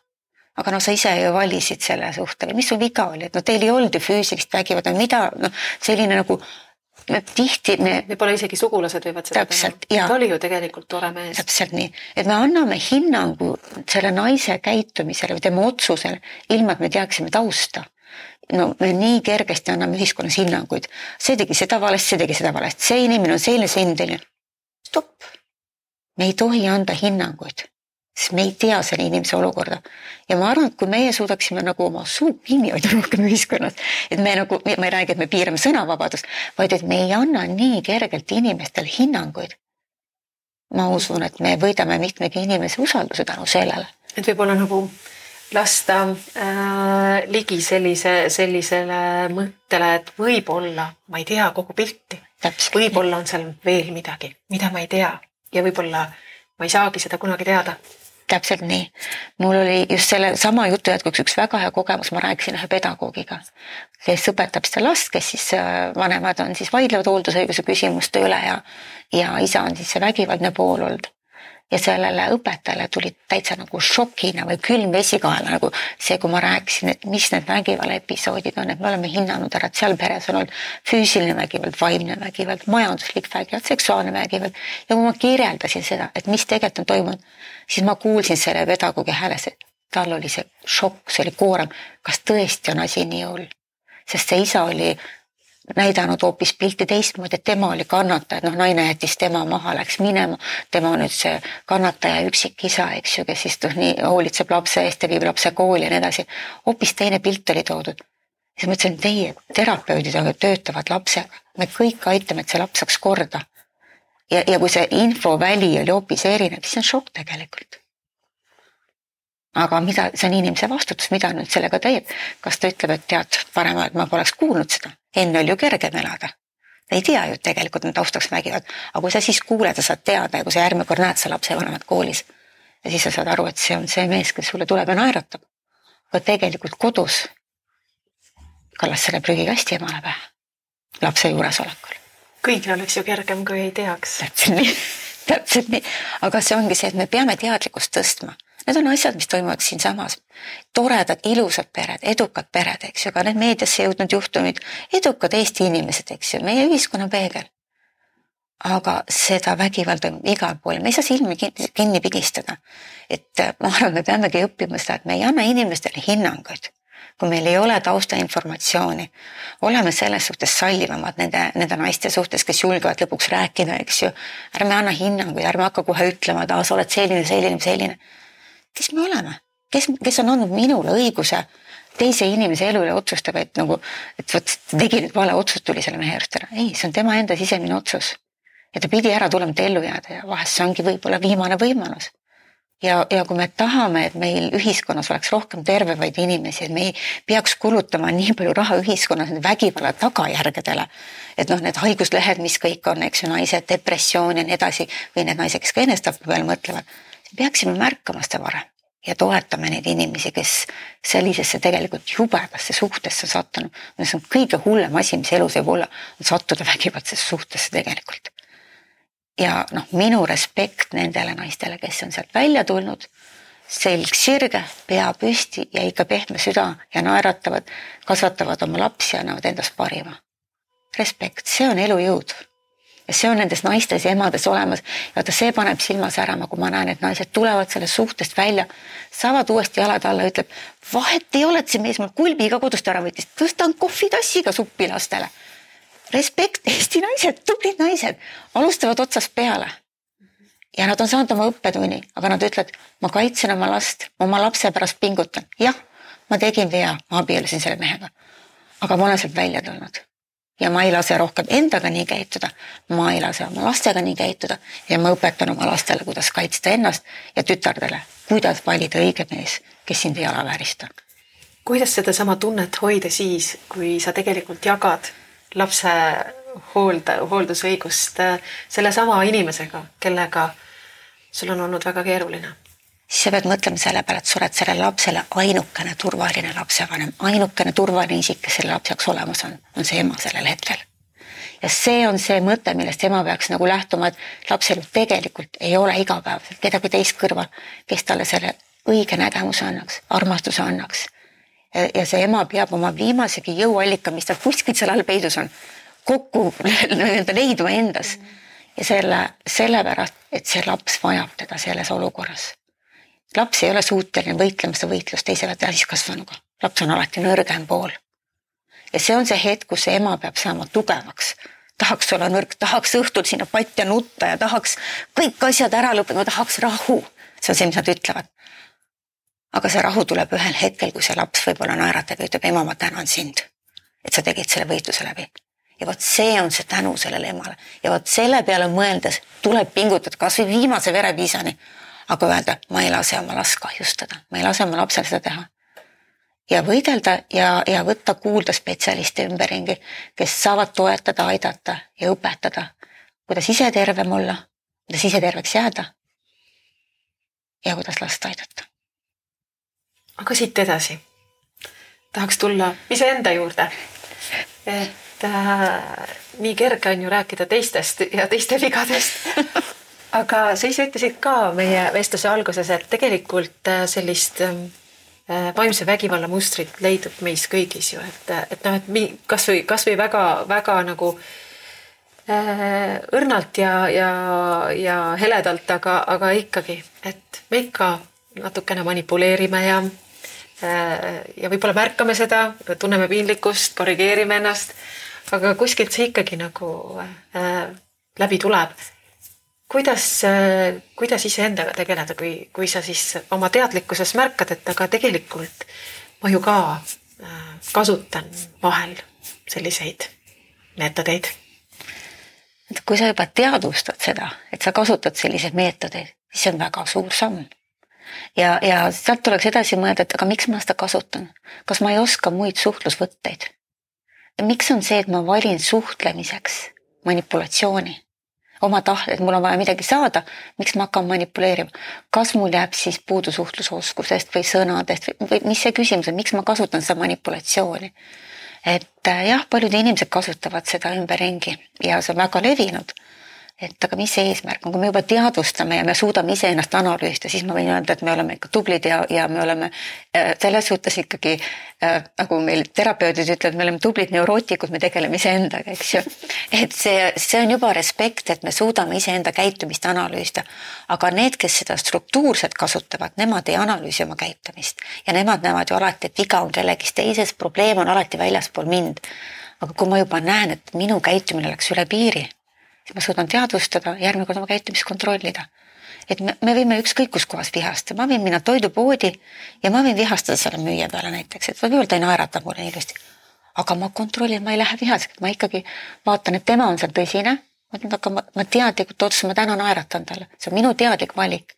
aga no sa ise ju valisid selle suhtega, mis sul viga oli, et no teil ei olnud ju füüsilist vägivalda, mida noh, selline nagu me tihti me. võib-olla isegi sugulased võivad seda täpselt, teha. ta oli ju tegelikult tore mees. täpselt nii, et me anname hinnangu selle naise käitumisele või tema otsusele, ilma et me teaksime tausta no me nii kergesti anname ühiskonnas hinnanguid, see tegi seda valesti, see tegi seda valesti, see inimene on selline, see inimene selline. stopp, me ei tohi anda hinnanguid, sest me ei tea selle inimese olukorda. ja ma arvan, et kui meie suudaksime nagu oma suu kinni hoida rohkem ühiskonnas, et me nagu, ma ei räägi, et me piirame sõnavabadust, vaid et me ei anna nii kergelt inimestele hinnanguid. ma usun, et me võidame mitmegi inimese usalduse tänu sellele. et võib-olla nagu lasta äh, ligi sellise, sellisele mõttele, et võib-olla ma ei tea kogu pilti. võib-olla on seal veel midagi, mida ma ei tea. Ja võib-olla ma ei saagi seda kunagi teada. Täpselt nii. mul oli just selle sama jutu jätkuks üks väga hea kogemus, ma rääkisin ühe pedagoogiga, kes õpetab seda last, kes siis äh, vanemad on siis vaidlevad hooldusõiguse küsimuste üle ja ja isa on siis see vägivaldne pool olnud ja sellele õpetajale tuli täitsa nagu šokina või külm vesi kaela, nagu see, kui ma rääkisin, et mis need vägivallaepisoodid on, et me oleme hinnanud ära, et seal peres on olnud füüsiline vägivald, vaimne vägivald, majanduslik vägivald, seksuaalne vägivald. ja kui ma kirjeldasin seda, et mis tegelikult on toimunud, siis ma kuulsin selle pedagoogi hääles, et tal oli see šokk, see oli koorem, kas tõesti on asi nii hull sest see isa oli näidanud hoopis pilti teistmoodi, et tema oli kannataja, et noh, naine jättis tema maha, läks minema. tema on nüüd see kannataja üksikisa, eks ju, kes siis noh, nii hoolitseb lapse eest ja viib lapse kooli ja nii edasi. hoopis teine pilt oli toodud. siis ma ütlesin, teie terapeudid töötavad lapsega, me kõik aitame, et see laps saaks korda. ja, ja kui see infoväli oli hoopis erinev, siis on šokk tegelikult aga mida, see on inimese vastutus, mida nüüd sellega teeb. kas ta ütleb, et tead, parem, et ma poleks kuulnud seda, enne oli ju kergem elada. ei tea ju tegelikult, et taustaks vägivad, aga kui sa siis kuuled ja saad teada ja kui sa järgmine kord näed seda lapsevanemat koolis ja siis sa saad aru, et see on see mees, kes sulle tuleb ja naeratab. aga tegelikult kodus kallas selle prügikasti emale pähe, lapse juuresolekul. kõigil oleks ju kergem, kui ei teaks. täpselt nii, täpselt nii, aga see ongi see, et me peame teadlikkust tõstma Need on asjad, mis toimuvad siinsamas. toredad, ilusad pered, edukad pered, eks ju, ka need meediasse jõudnud juhtumid, edukad Eesti inimesed, eks ju, meie ühiskonna peegel. aga seda vägivalda on igal pool, me ei saa silmi kinni pigistada. et äh, ma arvan, me peamegi õppima seda, et me ei anna inimestele hinnanguid kui meil ei ole taustainformatsiooni, oleme selles suhtes sallivamad nende, nende naiste suhtes, kes julgevad lõpuks rääkida, eks ju. ärme anna hinnanguid, ärme hakka kohe ütlema, et aa, sa oled selline, selline, selline kes me oleme, kes, kes on andnud minule õiguse teise inimese elu üle otsustada, et nagu, et vot tegi nüüd vale otsust, tuli selle mehe juurest ära. ei, see on tema enda sisemine otsus. ja ta pidi ära tulema, et ellu jääda ja vahest see ongi võib-olla viimane võimalus. ja, ja kui me tahame, et meil ühiskonnas oleks rohkem tervevaid inimesi, et me ei peaks kulutama nii palju raha ühiskonnas vägivalla tagajärgedele. et noh, need haiguslehed, mis kõik on, eks ju, naised, depressioon ja nii edasi või need naised, kes ka enesetapu peale mõtlevad, peaksime märkama seda varem ja toetame neid inimesi, kes sellisesse tegelikult jubedasse suhtesse sattunud. see on kõige hullem asi, mis elus võib olla, on sattuda vägivaldsesse suhtesse tegelikult ja noh, minu respekt nendele naistele, kes on sealt välja tulnud, selg sirge, pea püsti ja ikka pehme süda ja naeratavad, kasvatavad oma lapsi annavad endast parima. respekt, see on elujõud. Ja see on nendes naistes ja emades olemas ja vaata, see paneb silma särama, kui ma näen, et naised tulevad sellest suhtest välja, saavad uuesti jalad alla, ütleb, vahet ei ole, et see mees mul kulbi ka kodust ära võttis, tõstan kohvitassiga suppi lastele respekt, Eesti naised, tublid naised, alustavad otsast peale. ja nad on saanud oma õppetunni, aga nad ütlevad, ma kaitsen oma last, oma lapse pärast pingutan. jah, ma tegin vea, ma abiellusin selle mehega. aga ma olen sealt välja tulnud. Ja ma ei lase rohkem endaga nii käituda, ma ei lase oma lastega nii käituda ja ma õpetan oma lastele, kuidas kaitsta ennast ja tütardele, kuidas valida õige mees, kes sind ei alaväärista. kuidas sedasama tunnet hoida siis, kui sa tegelikult jagad lapse hoolda, hooldusõigust äh, sellesama inimesega, kellega sul on olnud väga keeruline? Siis sa pead mõtlema selle peale, et sa oled sellele lapsele ainukene turvaline lapsevanem, ainukene turvaline isik, kes selle lapse jaoks olemas on, on see ema sellel hetkel. ja see on see mõte, millest ema peaks nagu lähtuma, et lapsel tegelikult ei ole igapäevaselt kedagi teist kõrval, kes talle selle õige nägemuse annaks, armastuse annaks ja see ema peab oma viimasegi jõuallika, mis tal kuskil seal all peidus on, kokku nii-öelda leidma endas. ja selle, sellepärast, et see laps vajab teda selles olukorras. Laps ei ole suuteline võitlema seda võitlust teise täiskasvanuga, laps on alati nõrgem pool. ja see on see hetk, kus see ema peab saama tugevaks tahaks olla nõrk, tahaks õhtul sinna patja nutta ja tahaks kõik asjad ära lõpetada, tahaks rahu. see on see, mis nad ütlevad aga see rahu tuleb ühel hetkel, kui see laps võib-olla naeratab ja ütleb, ema, ma tänan sind, et sa tegid selle võitluse läbi. ja vot see on see tänu sellele emale ja vot selle peale mõeldes tuleb pingutada kasvõi viimase verepiisani. Aga öelda, ma ei lase oma last kahjustada, ma ei lase oma lapsel seda teha. ja võidelda ja, ja võtta kuulda spetsialiste ümberringi, kes saavad toetada, aidata ja õpetada, kuidas ise tervem olla, kuidas ise terveks jääda. ja kuidas last aidata aga siit edasi tahaks tulla iseenda juurde. et äh, nii kerge on ju rääkida teistest ja teiste vigadest. aga sa ise ütlesid ka meie vestluse alguses, et tegelikult äh, sellist äh, vaimse vägivalla mustrit leidub meis kõigis ju, et, et noh, et kasvõi, kasvõi väga-väga nagu äh, õrnalt ja, ja, ja heledalt, aga, aga ikkagi, et me ikka natukene manipuleerime ja Äh, ja võib-olla märkame seda, tunneme piinlikkust, korrigeerime ennast, aga kuskilt see ikkagi nagu äh, läbi tuleb. Kuidas äh,, kuidas iseendaga tegeleda, kui, kui sa siis oma teadlikkuses märkad, et aga tegelikult ma ju ka äh, kasutan vahel selliseid meetodeid? et kui sa juba teadvustad seda, et sa kasutad selliseid meetodeid, siis see on väga suur samm ja, ja sealt tuleks edasi mõelda, et aga miks ma seda kasutan, kas ma ei oska muid suhtlusvõtteid? miks on see, et ma valin suhtlemiseks manipulatsiooni, oma tahte, et mul on vaja midagi saada, miks ma hakkan manipuleerima, kas mul jääb siis puudu suhtlusoskusest või sõnadest või, või mis see küsimus on, miks ma kasutan seda manipulatsiooni? et äh, jah, paljud inimesed kasutavad seda ümberringi ja see on väga levinud et aga mis see eesmärk on, kui me juba teadvustame ja me suudame iseennast analüüsida, siis ma võin öelda, et me oleme ikka tublid ja, ja me oleme äh, selles suhtes ikkagi äh, nagu meil terapeudid ütlevad, me oleme tublid neurootikud, me tegeleme iseendaga, eks ju. et see, see on juba respekt, et me suudame iseenda käitumist analüüsida. aga need, kes seda struktuurselt kasutavad, nemad ei analüüsi oma käitumist ja nemad näevad ju alati, et viga on kellegis teises, probleem on alati väljaspool mind. aga kui ma juba näen, et minu käitumine läks üle piiri siis ma suudan teadvustada, järgmine kord oma käitumist kontrollida. et me, me võime ükskõik kus kohas vihastada, ma võin minna toidupoodi ja ma võin vihastada selle müüja peale näiteks, et võib-olla ta ei naerata mulle ilusti. aga ma kontrollin, ma ei lähe vihaseks, ma ikkagi vaatan, et tema on seal tõsine, ma aga ma, ma teadlikult otsustan, ma täna naeratan talle, see on minu teadlik valik.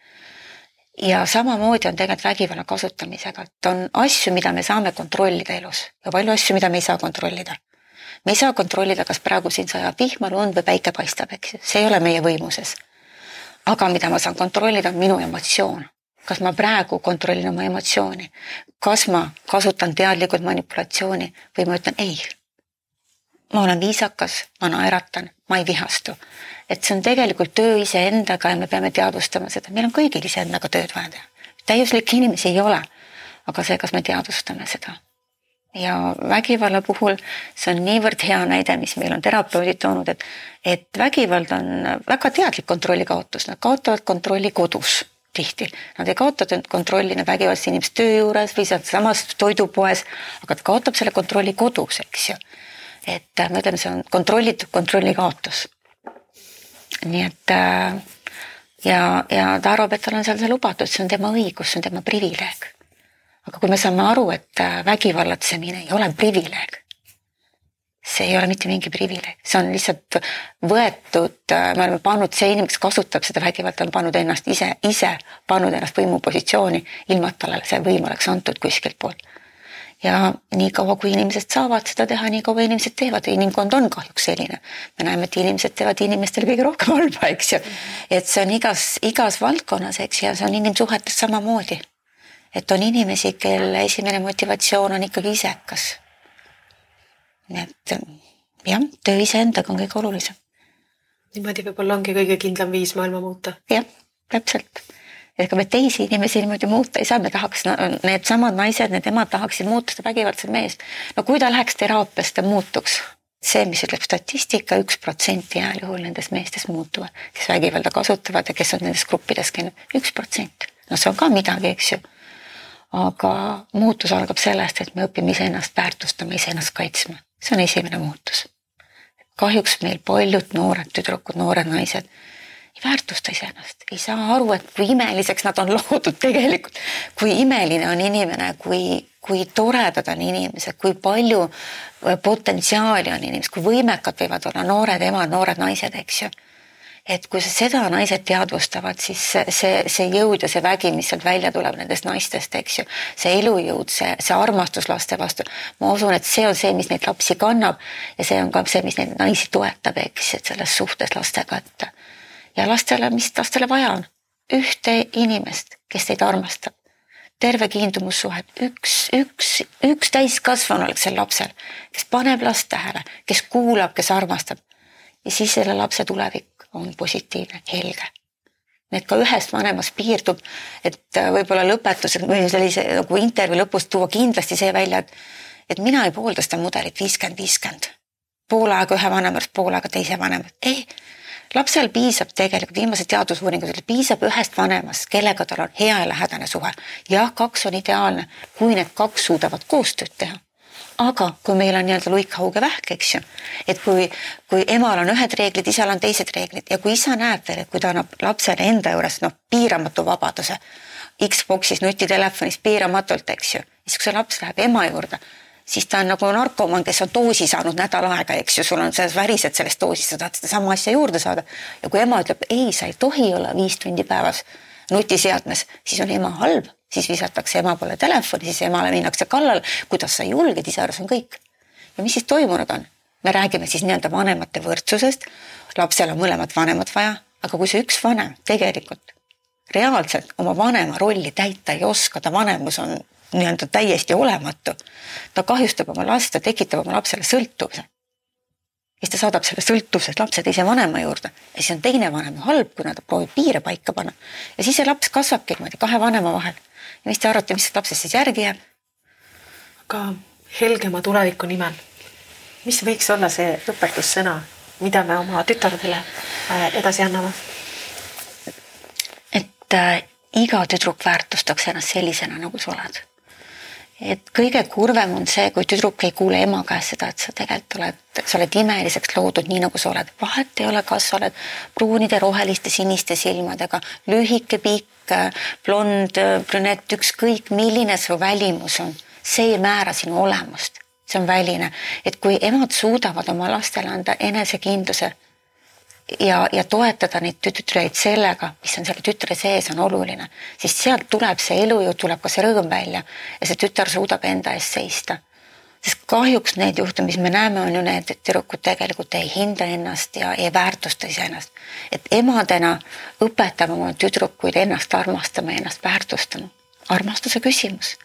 ja samamoodi on tegelikult vägivalla kasutamisega, et on asju, mida me saame kontrollida elus ja palju asju, mida me ei saa kontrollida. Me ei saa kontrollida, kas praegu siin sajab vihma, lund või päike paistab, eks ju, see ei ole meie võimuses. aga mida ma saan kontrollida, on minu emotsioon. kas ma praegu kontrollin oma emotsiooni, kas ma kasutan teadlikult manipulatsiooni või ma ütlen ei. ma olen viisakas, ma naeratan, ma ei vihastu et see on tegelikult töö iseendaga ja me peame teadvustama seda, meil on kõigil iseendaga tööd vaja teha. täiuslikke inimesi ei ole, aga see, kas me teadvustame seda. Ja vägivalla puhul see on niivõrd hea näide, mis meil on terapeudid toonud, et, et vägivald on väga teadlik kontrolli kaotus, nad kaotavad kontrolli kodus tihti. Nad ei kaota kontrolli need vägivaldsed inimesed töö juures või sealsamas toidupoes, aga ta kaotab selle kontrolli kodus, eks ju. et ma ütlen, see on kontrollitud kontrolli kaotus nii et äh, ja, ja ta arvab, et tal on seal see lubatud, see on tema õigus, see on tema privileeg. Aga kui me saame aru, et äh, vägivallatsemine ei ole privileeg, see ei ole mitte mingi privileeg, see on lihtsalt võetud, äh, me oleme pannud, see inimene, kes kasutab seda vägivalda, on pannud ennast ise, ise pannud ennast võimupositsiooni, ilma et talle see võim oleks antud kuskilt poolt ja niikaua, kui inimesed saavad seda teha, nii kaua inimesed teevad inimkond on kahjuks selline. me näeme, et inimesed teevad inimestele kõige rohkem halba, eks ju. et see on igas, igas valdkonnas, eks ju, ja see on inimsuhetes samamoodi. Et on inimesi, kelle esimene motivatsioon on ikkagi isekas. nii et jah, töö iseendaga on kõige olulisem. niimoodi võib-olla ongi kõige kindlam viis maailma muuta. jah, täpselt ega me teisi inimesi niimoodi muuta ei saa, me tahaks, needsamad naised, need emad tahaksid muuta seda vägivaldset meest. no kui ta läheks teraapiasse, ta muutuks. see, mis ütleb statistika, üks protsenti heal juhul nendest meestest muutuvad, kes vägivalda kasutavad ja kes on nendes gruppides käinud, üks protsent. no see on ka midagi, eks ju. Aga muutus algab sellest, et me õpime iseennast väärtustama, iseennast kaitsma, see on esimene muutus. kahjuks meil paljud noored tüdrukud, noored naised ei väärtusta iseennast, ei saa aru, et kui imeliseks nad on loodud tegelikult, kui imeline on inimene, kui, kui toredad on inimesed, kui palju äh, potentsiaali on inimesed, kui võimekad võivad olla noored emad, noored naised, eks ju. Et kui seda naised teadvustavad, siis see, see, jõud ja see vägi, mis sealt välja tuleb nendest naistest, eks ju, see elujõud, see, see armastus laste vastu, ma usun, et see on see, mis neid lapsi kannab ja see on ka see, mis neid naisi toetab, eks, et selles suhtes lastega, et ja lastele, mis lastele vaja on? ühte inimest, kes teid armastab. terve kiindumussuhet, üks, üks, üks täiskasvanu oleks sel lapsel, kes paneb last tähele, kes kuulab, kes armastab. ja siis selle lapse tulevik on positiivne, helge. nii et ka ühest vanemast piirdub, et äh, võib-olla lõpetuseks või sellise nagu intervjuu lõpus tuua kindlasti see välja, et et mina ei poolda seda mudelit viiskümmend, viiskümmend. pool aega ühe vanema juures, pool aega teise vanema, ei lapsel piisab tegelikult, viimased teadusuuringud ütlevad, piisab ühest vanemast, kellega tal on hea ja lähedane suhe. jah, kaks on ideaalne, kui need kaks suudavad koostööd teha. Aga kui meil on nii-öelda luikhauge vähk, eks ju, et kui, kui emal on ühed reeglid, isal on teised reeglid ja kui isa näeb veel, et kui ta annab lapsele enda juures noh, piiramatu vabaduse, Xbox'is, nutitelefonis piiramatult, eks ju, siis kui see laps läheb ema juurde siis ta on nagu narkomaan, kes on doosi saanud nädal aega, eks ju, sul on selles värised sellest doosist, sa tahad sedasama asja juurde saada. ja kui ema ütleb ei, sa ei tohi olla viis tundi päevas nutiseadmes, siis on ema halb, siis visatakse ema poole telefoni, siis emale minnakse kallale, kuidas sa julged, ise arvasin kõik. ja mis siis toimunud on? me räägime siis nii-öelda vanemate võrdsusest, lapsel on mõlemat vanemat vaja, aga kui see üks vanem tegelikult reaalselt oma vanema rolli täita ei oska, ta vanemus on nii-öelda täiesti olematu. ta kahjustab oma last, ta tekitab oma lapsele sõltuvuse. siis ta saadab selle sõltuvusest lapse teise vanema juurde ja siis on teine vanem halb, kuna ta proovib piire paika panna. ja siis see laps kasvabki niimoodi kahe vanema vahel. Ja mis te arvate, mis lapsest siis järgi jääb? aga helgema tuleviku nimel, mis võiks olla see õpetussõna, mida me oma tütardele äh, edasi anname? et äh, iga tüdruk väärtustaks ennast sellisena, nagu sa oled et kõige kurvem on see, kui tüdruk ei kuule ema käest seda, et sa tegelikult oled, sa oled imeliseks loodud, nii nagu sa oled. vahet ei ole, kas sa oled pruunide, roheliste, siniste silmadega, lühike, pikk, blond, brünett, ükskõik milline su välimus on, see ei määra sinu olemust, see on väline. et kui emad suudavad oma lastele anda enesekindluse, ja, ja toetada neid tütreid sellega, mis on selle tütre sees, on oluline, siis sealt tuleb see elujõud, tuleb ka see rõõm välja ja see tütar suudab enda eest seista. sest kahjuks need juhtumid, mis me näeme, on ju need, et tüdrukud tegelikult ei hinda ennast ja ei väärtusta iseennast. et emadena õpetame oma tüdrukuid ennast armastama ja ennast väärtustama. armastuse küsimus.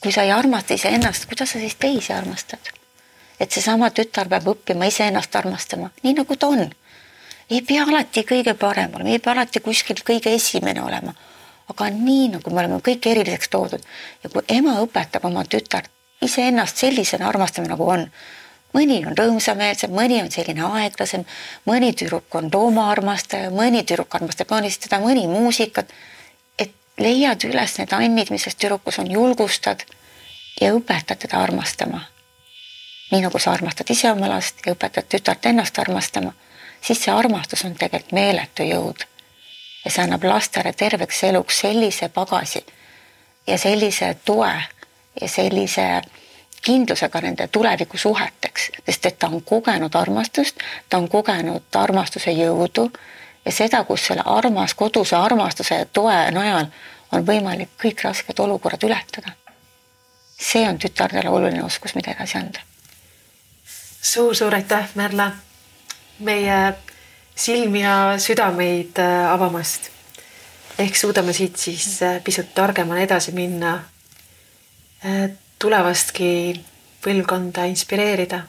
kui sa ei armasta iseennast, kuidas sa siis teisi armastad? et seesama tütar peab õppima iseennast armastama, nii nagu ta on ei pea alati kõige parem olema, ei pea alati kuskil kõige esimene olema. aga nii, nagu me oleme kõik eriliseks toodud ja kui ema õpetab oma tütart iseennast sellisena armastama, nagu on, mõni on rõõmsameelsem, mõni on selline aeglasem, mõni tüdruk on loomaarmastaja, mõni tüdruk armastab joonistada, mõni muusikat. et leiad üles need annid, mis selles tüdrukus on, julgustad ja õpetad teda armastama. nii nagu sa armastad ise oma last ja õpetad tütart ennast armastama siis see armastus on tegelikult meeletu jõud. ja see annab lastele terveks eluks sellise pagasi ja sellise toe ja sellise kindlusega nende tulevikusuheteks, sest et ta on kogenud armastust, ta on kogenud armastuse jõudu ja seda, kus selle armas, koduse armastuse toe najal on võimalik kõik rasked olukorrad ületada. see on tütardele oluline oskus, mida edasi anda suur,. suur-suur aitäh, Merle meie silmi ja südameid äh, avamast. ehk suudame siit siis äh, pisut targemana edasi minna. Äh, tulevastki põlvkonda inspireerida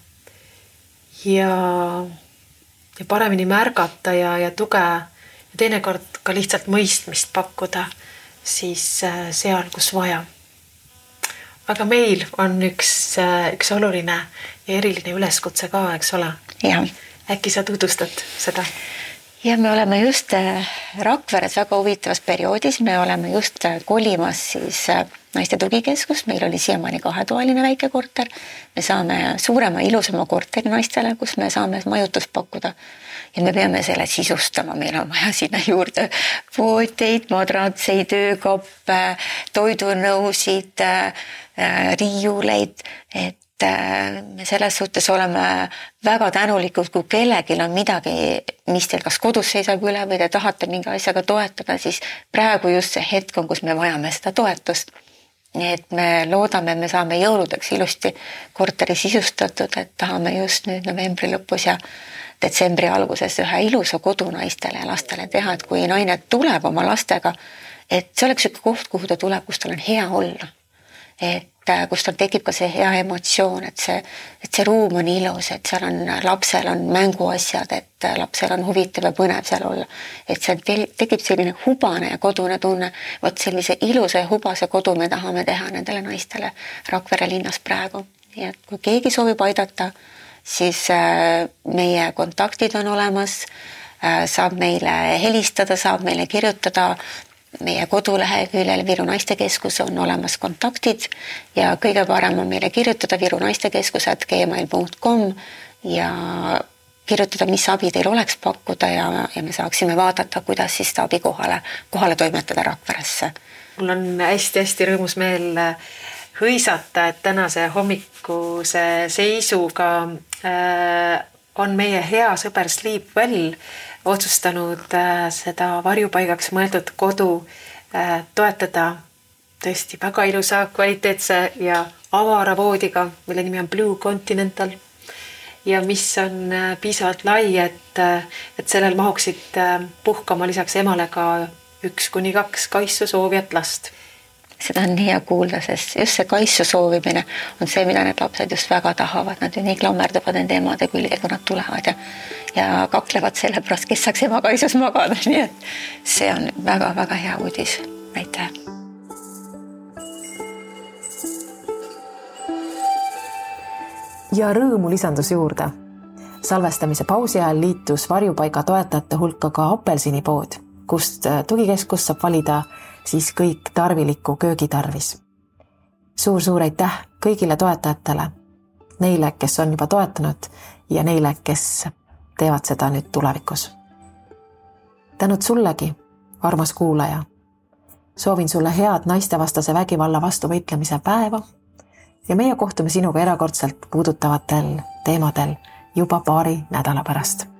ja, ja paremini märgata ja, ja tuge ja teinekord ka lihtsalt mõistmist pakkuda siis seal, kus vaja. aga meil on üks, üks oluline ja eriline üleskutse ka, eks ole? jah äkki sa tutvustad seda? ja me oleme just äh, Rakveres väga huvitavas perioodis, me oleme just äh, kolimas siis äh, naiste tugikeskus, meil oli siiamaani kahetoaline väike korter. me saame suurema, ilusama korteri naistele, kus me saame majutust pakkuda. ja me peame selle sisustama, meil on vaja sinna juurde vooditeid, madratseid, öökappe, toidunõusid, riiuleid, et Äh, me selles suhtes oleme väga tänulikud, kui kellelgi on midagi, mis teil kas kodus seisab üle või te tahate mingi asjaga toetada, siis praegu just see hetk on, kus me vajame seda toetust. nii et me loodame, me saame jõuludeks ilusti korteri sisustatud, et tahame just nüüd novembri lõpus ja detsembri alguses ühe ilusa kodu naistele ja lastele teha, et kui naine tuleb oma lastega, et see oleks niisugune koht, kuhu ta tuleb, kus tal on hea olla. et kus tal tekib ka see hea emotsioon, et see, et see ruum on ilus, et seal on, lapsel on mänguasjad, et äh, lapsel on huvitav ja põnev seal olla. et seal tekib selline hubane ja kodune tunne. vot sellise ilusa ja hubase kodu me tahame teha nendele naistele Rakvere linnas praegu. nii et kui keegi soovib aidata, siis äh, meie kontaktid on olemas saab meile helistada, saab meile kirjutada, meie koduleheküljel Viru Naistekeskus on olemas kontaktid ja kõige parem on meile kirjutada Viru Naistekeskus at gmail.com ja kirjutada, mis abi teil oleks pakkuda ja, ja me saaksime vaadata, kuidas siis seda abi kohale, kohale toimetada Rakveresse. mul on hästi-hästi rõõmus meel hõisata, et tänase hommikuse seisuga äh, on meie hea sõber Sleep Well otsustanud äh, seda varjupaigaks mõeldud kodu äh, toetada tõesti väga ilusa, kvaliteetse ja avara voodiga, mille nimi on Blue Continental. ja mis on äh, piisavalt lai, et, et sellel mahuksid puhkama lisaks emale ka üks kuni kaks kaisu soovijat last seda on nii hea kuulda, sest just see kaisu soovimine on see, mida need lapsed just väga tahavad, nad ju nii klammerduvad nende emade külge, kui nad tulevad ja ja kaklevad selle pärast, kes saaks ema kaisus magada, nii et see on väga-väga hea uudis. aitäh. ja rõõmu lisandus juurde. salvestamise pausi ajal liitus varjupaiga toetajate hulka ka apelsinipood, kust tugikeskus saab valida siis kõik tarviliku köögi tarvis suur,. suur-suur aitäh kõigile toetajatele, neile, kes on juba toetanud ja neile, kes teevad seda nüüd tulevikus. tänud sullegi, armas kuulaja. soovin sulle head naistevastase vägivalla vastu võitlemise päeva ja meie kohtume sinuga erakordselt puudutavatel teemadel juba paari nädala pärast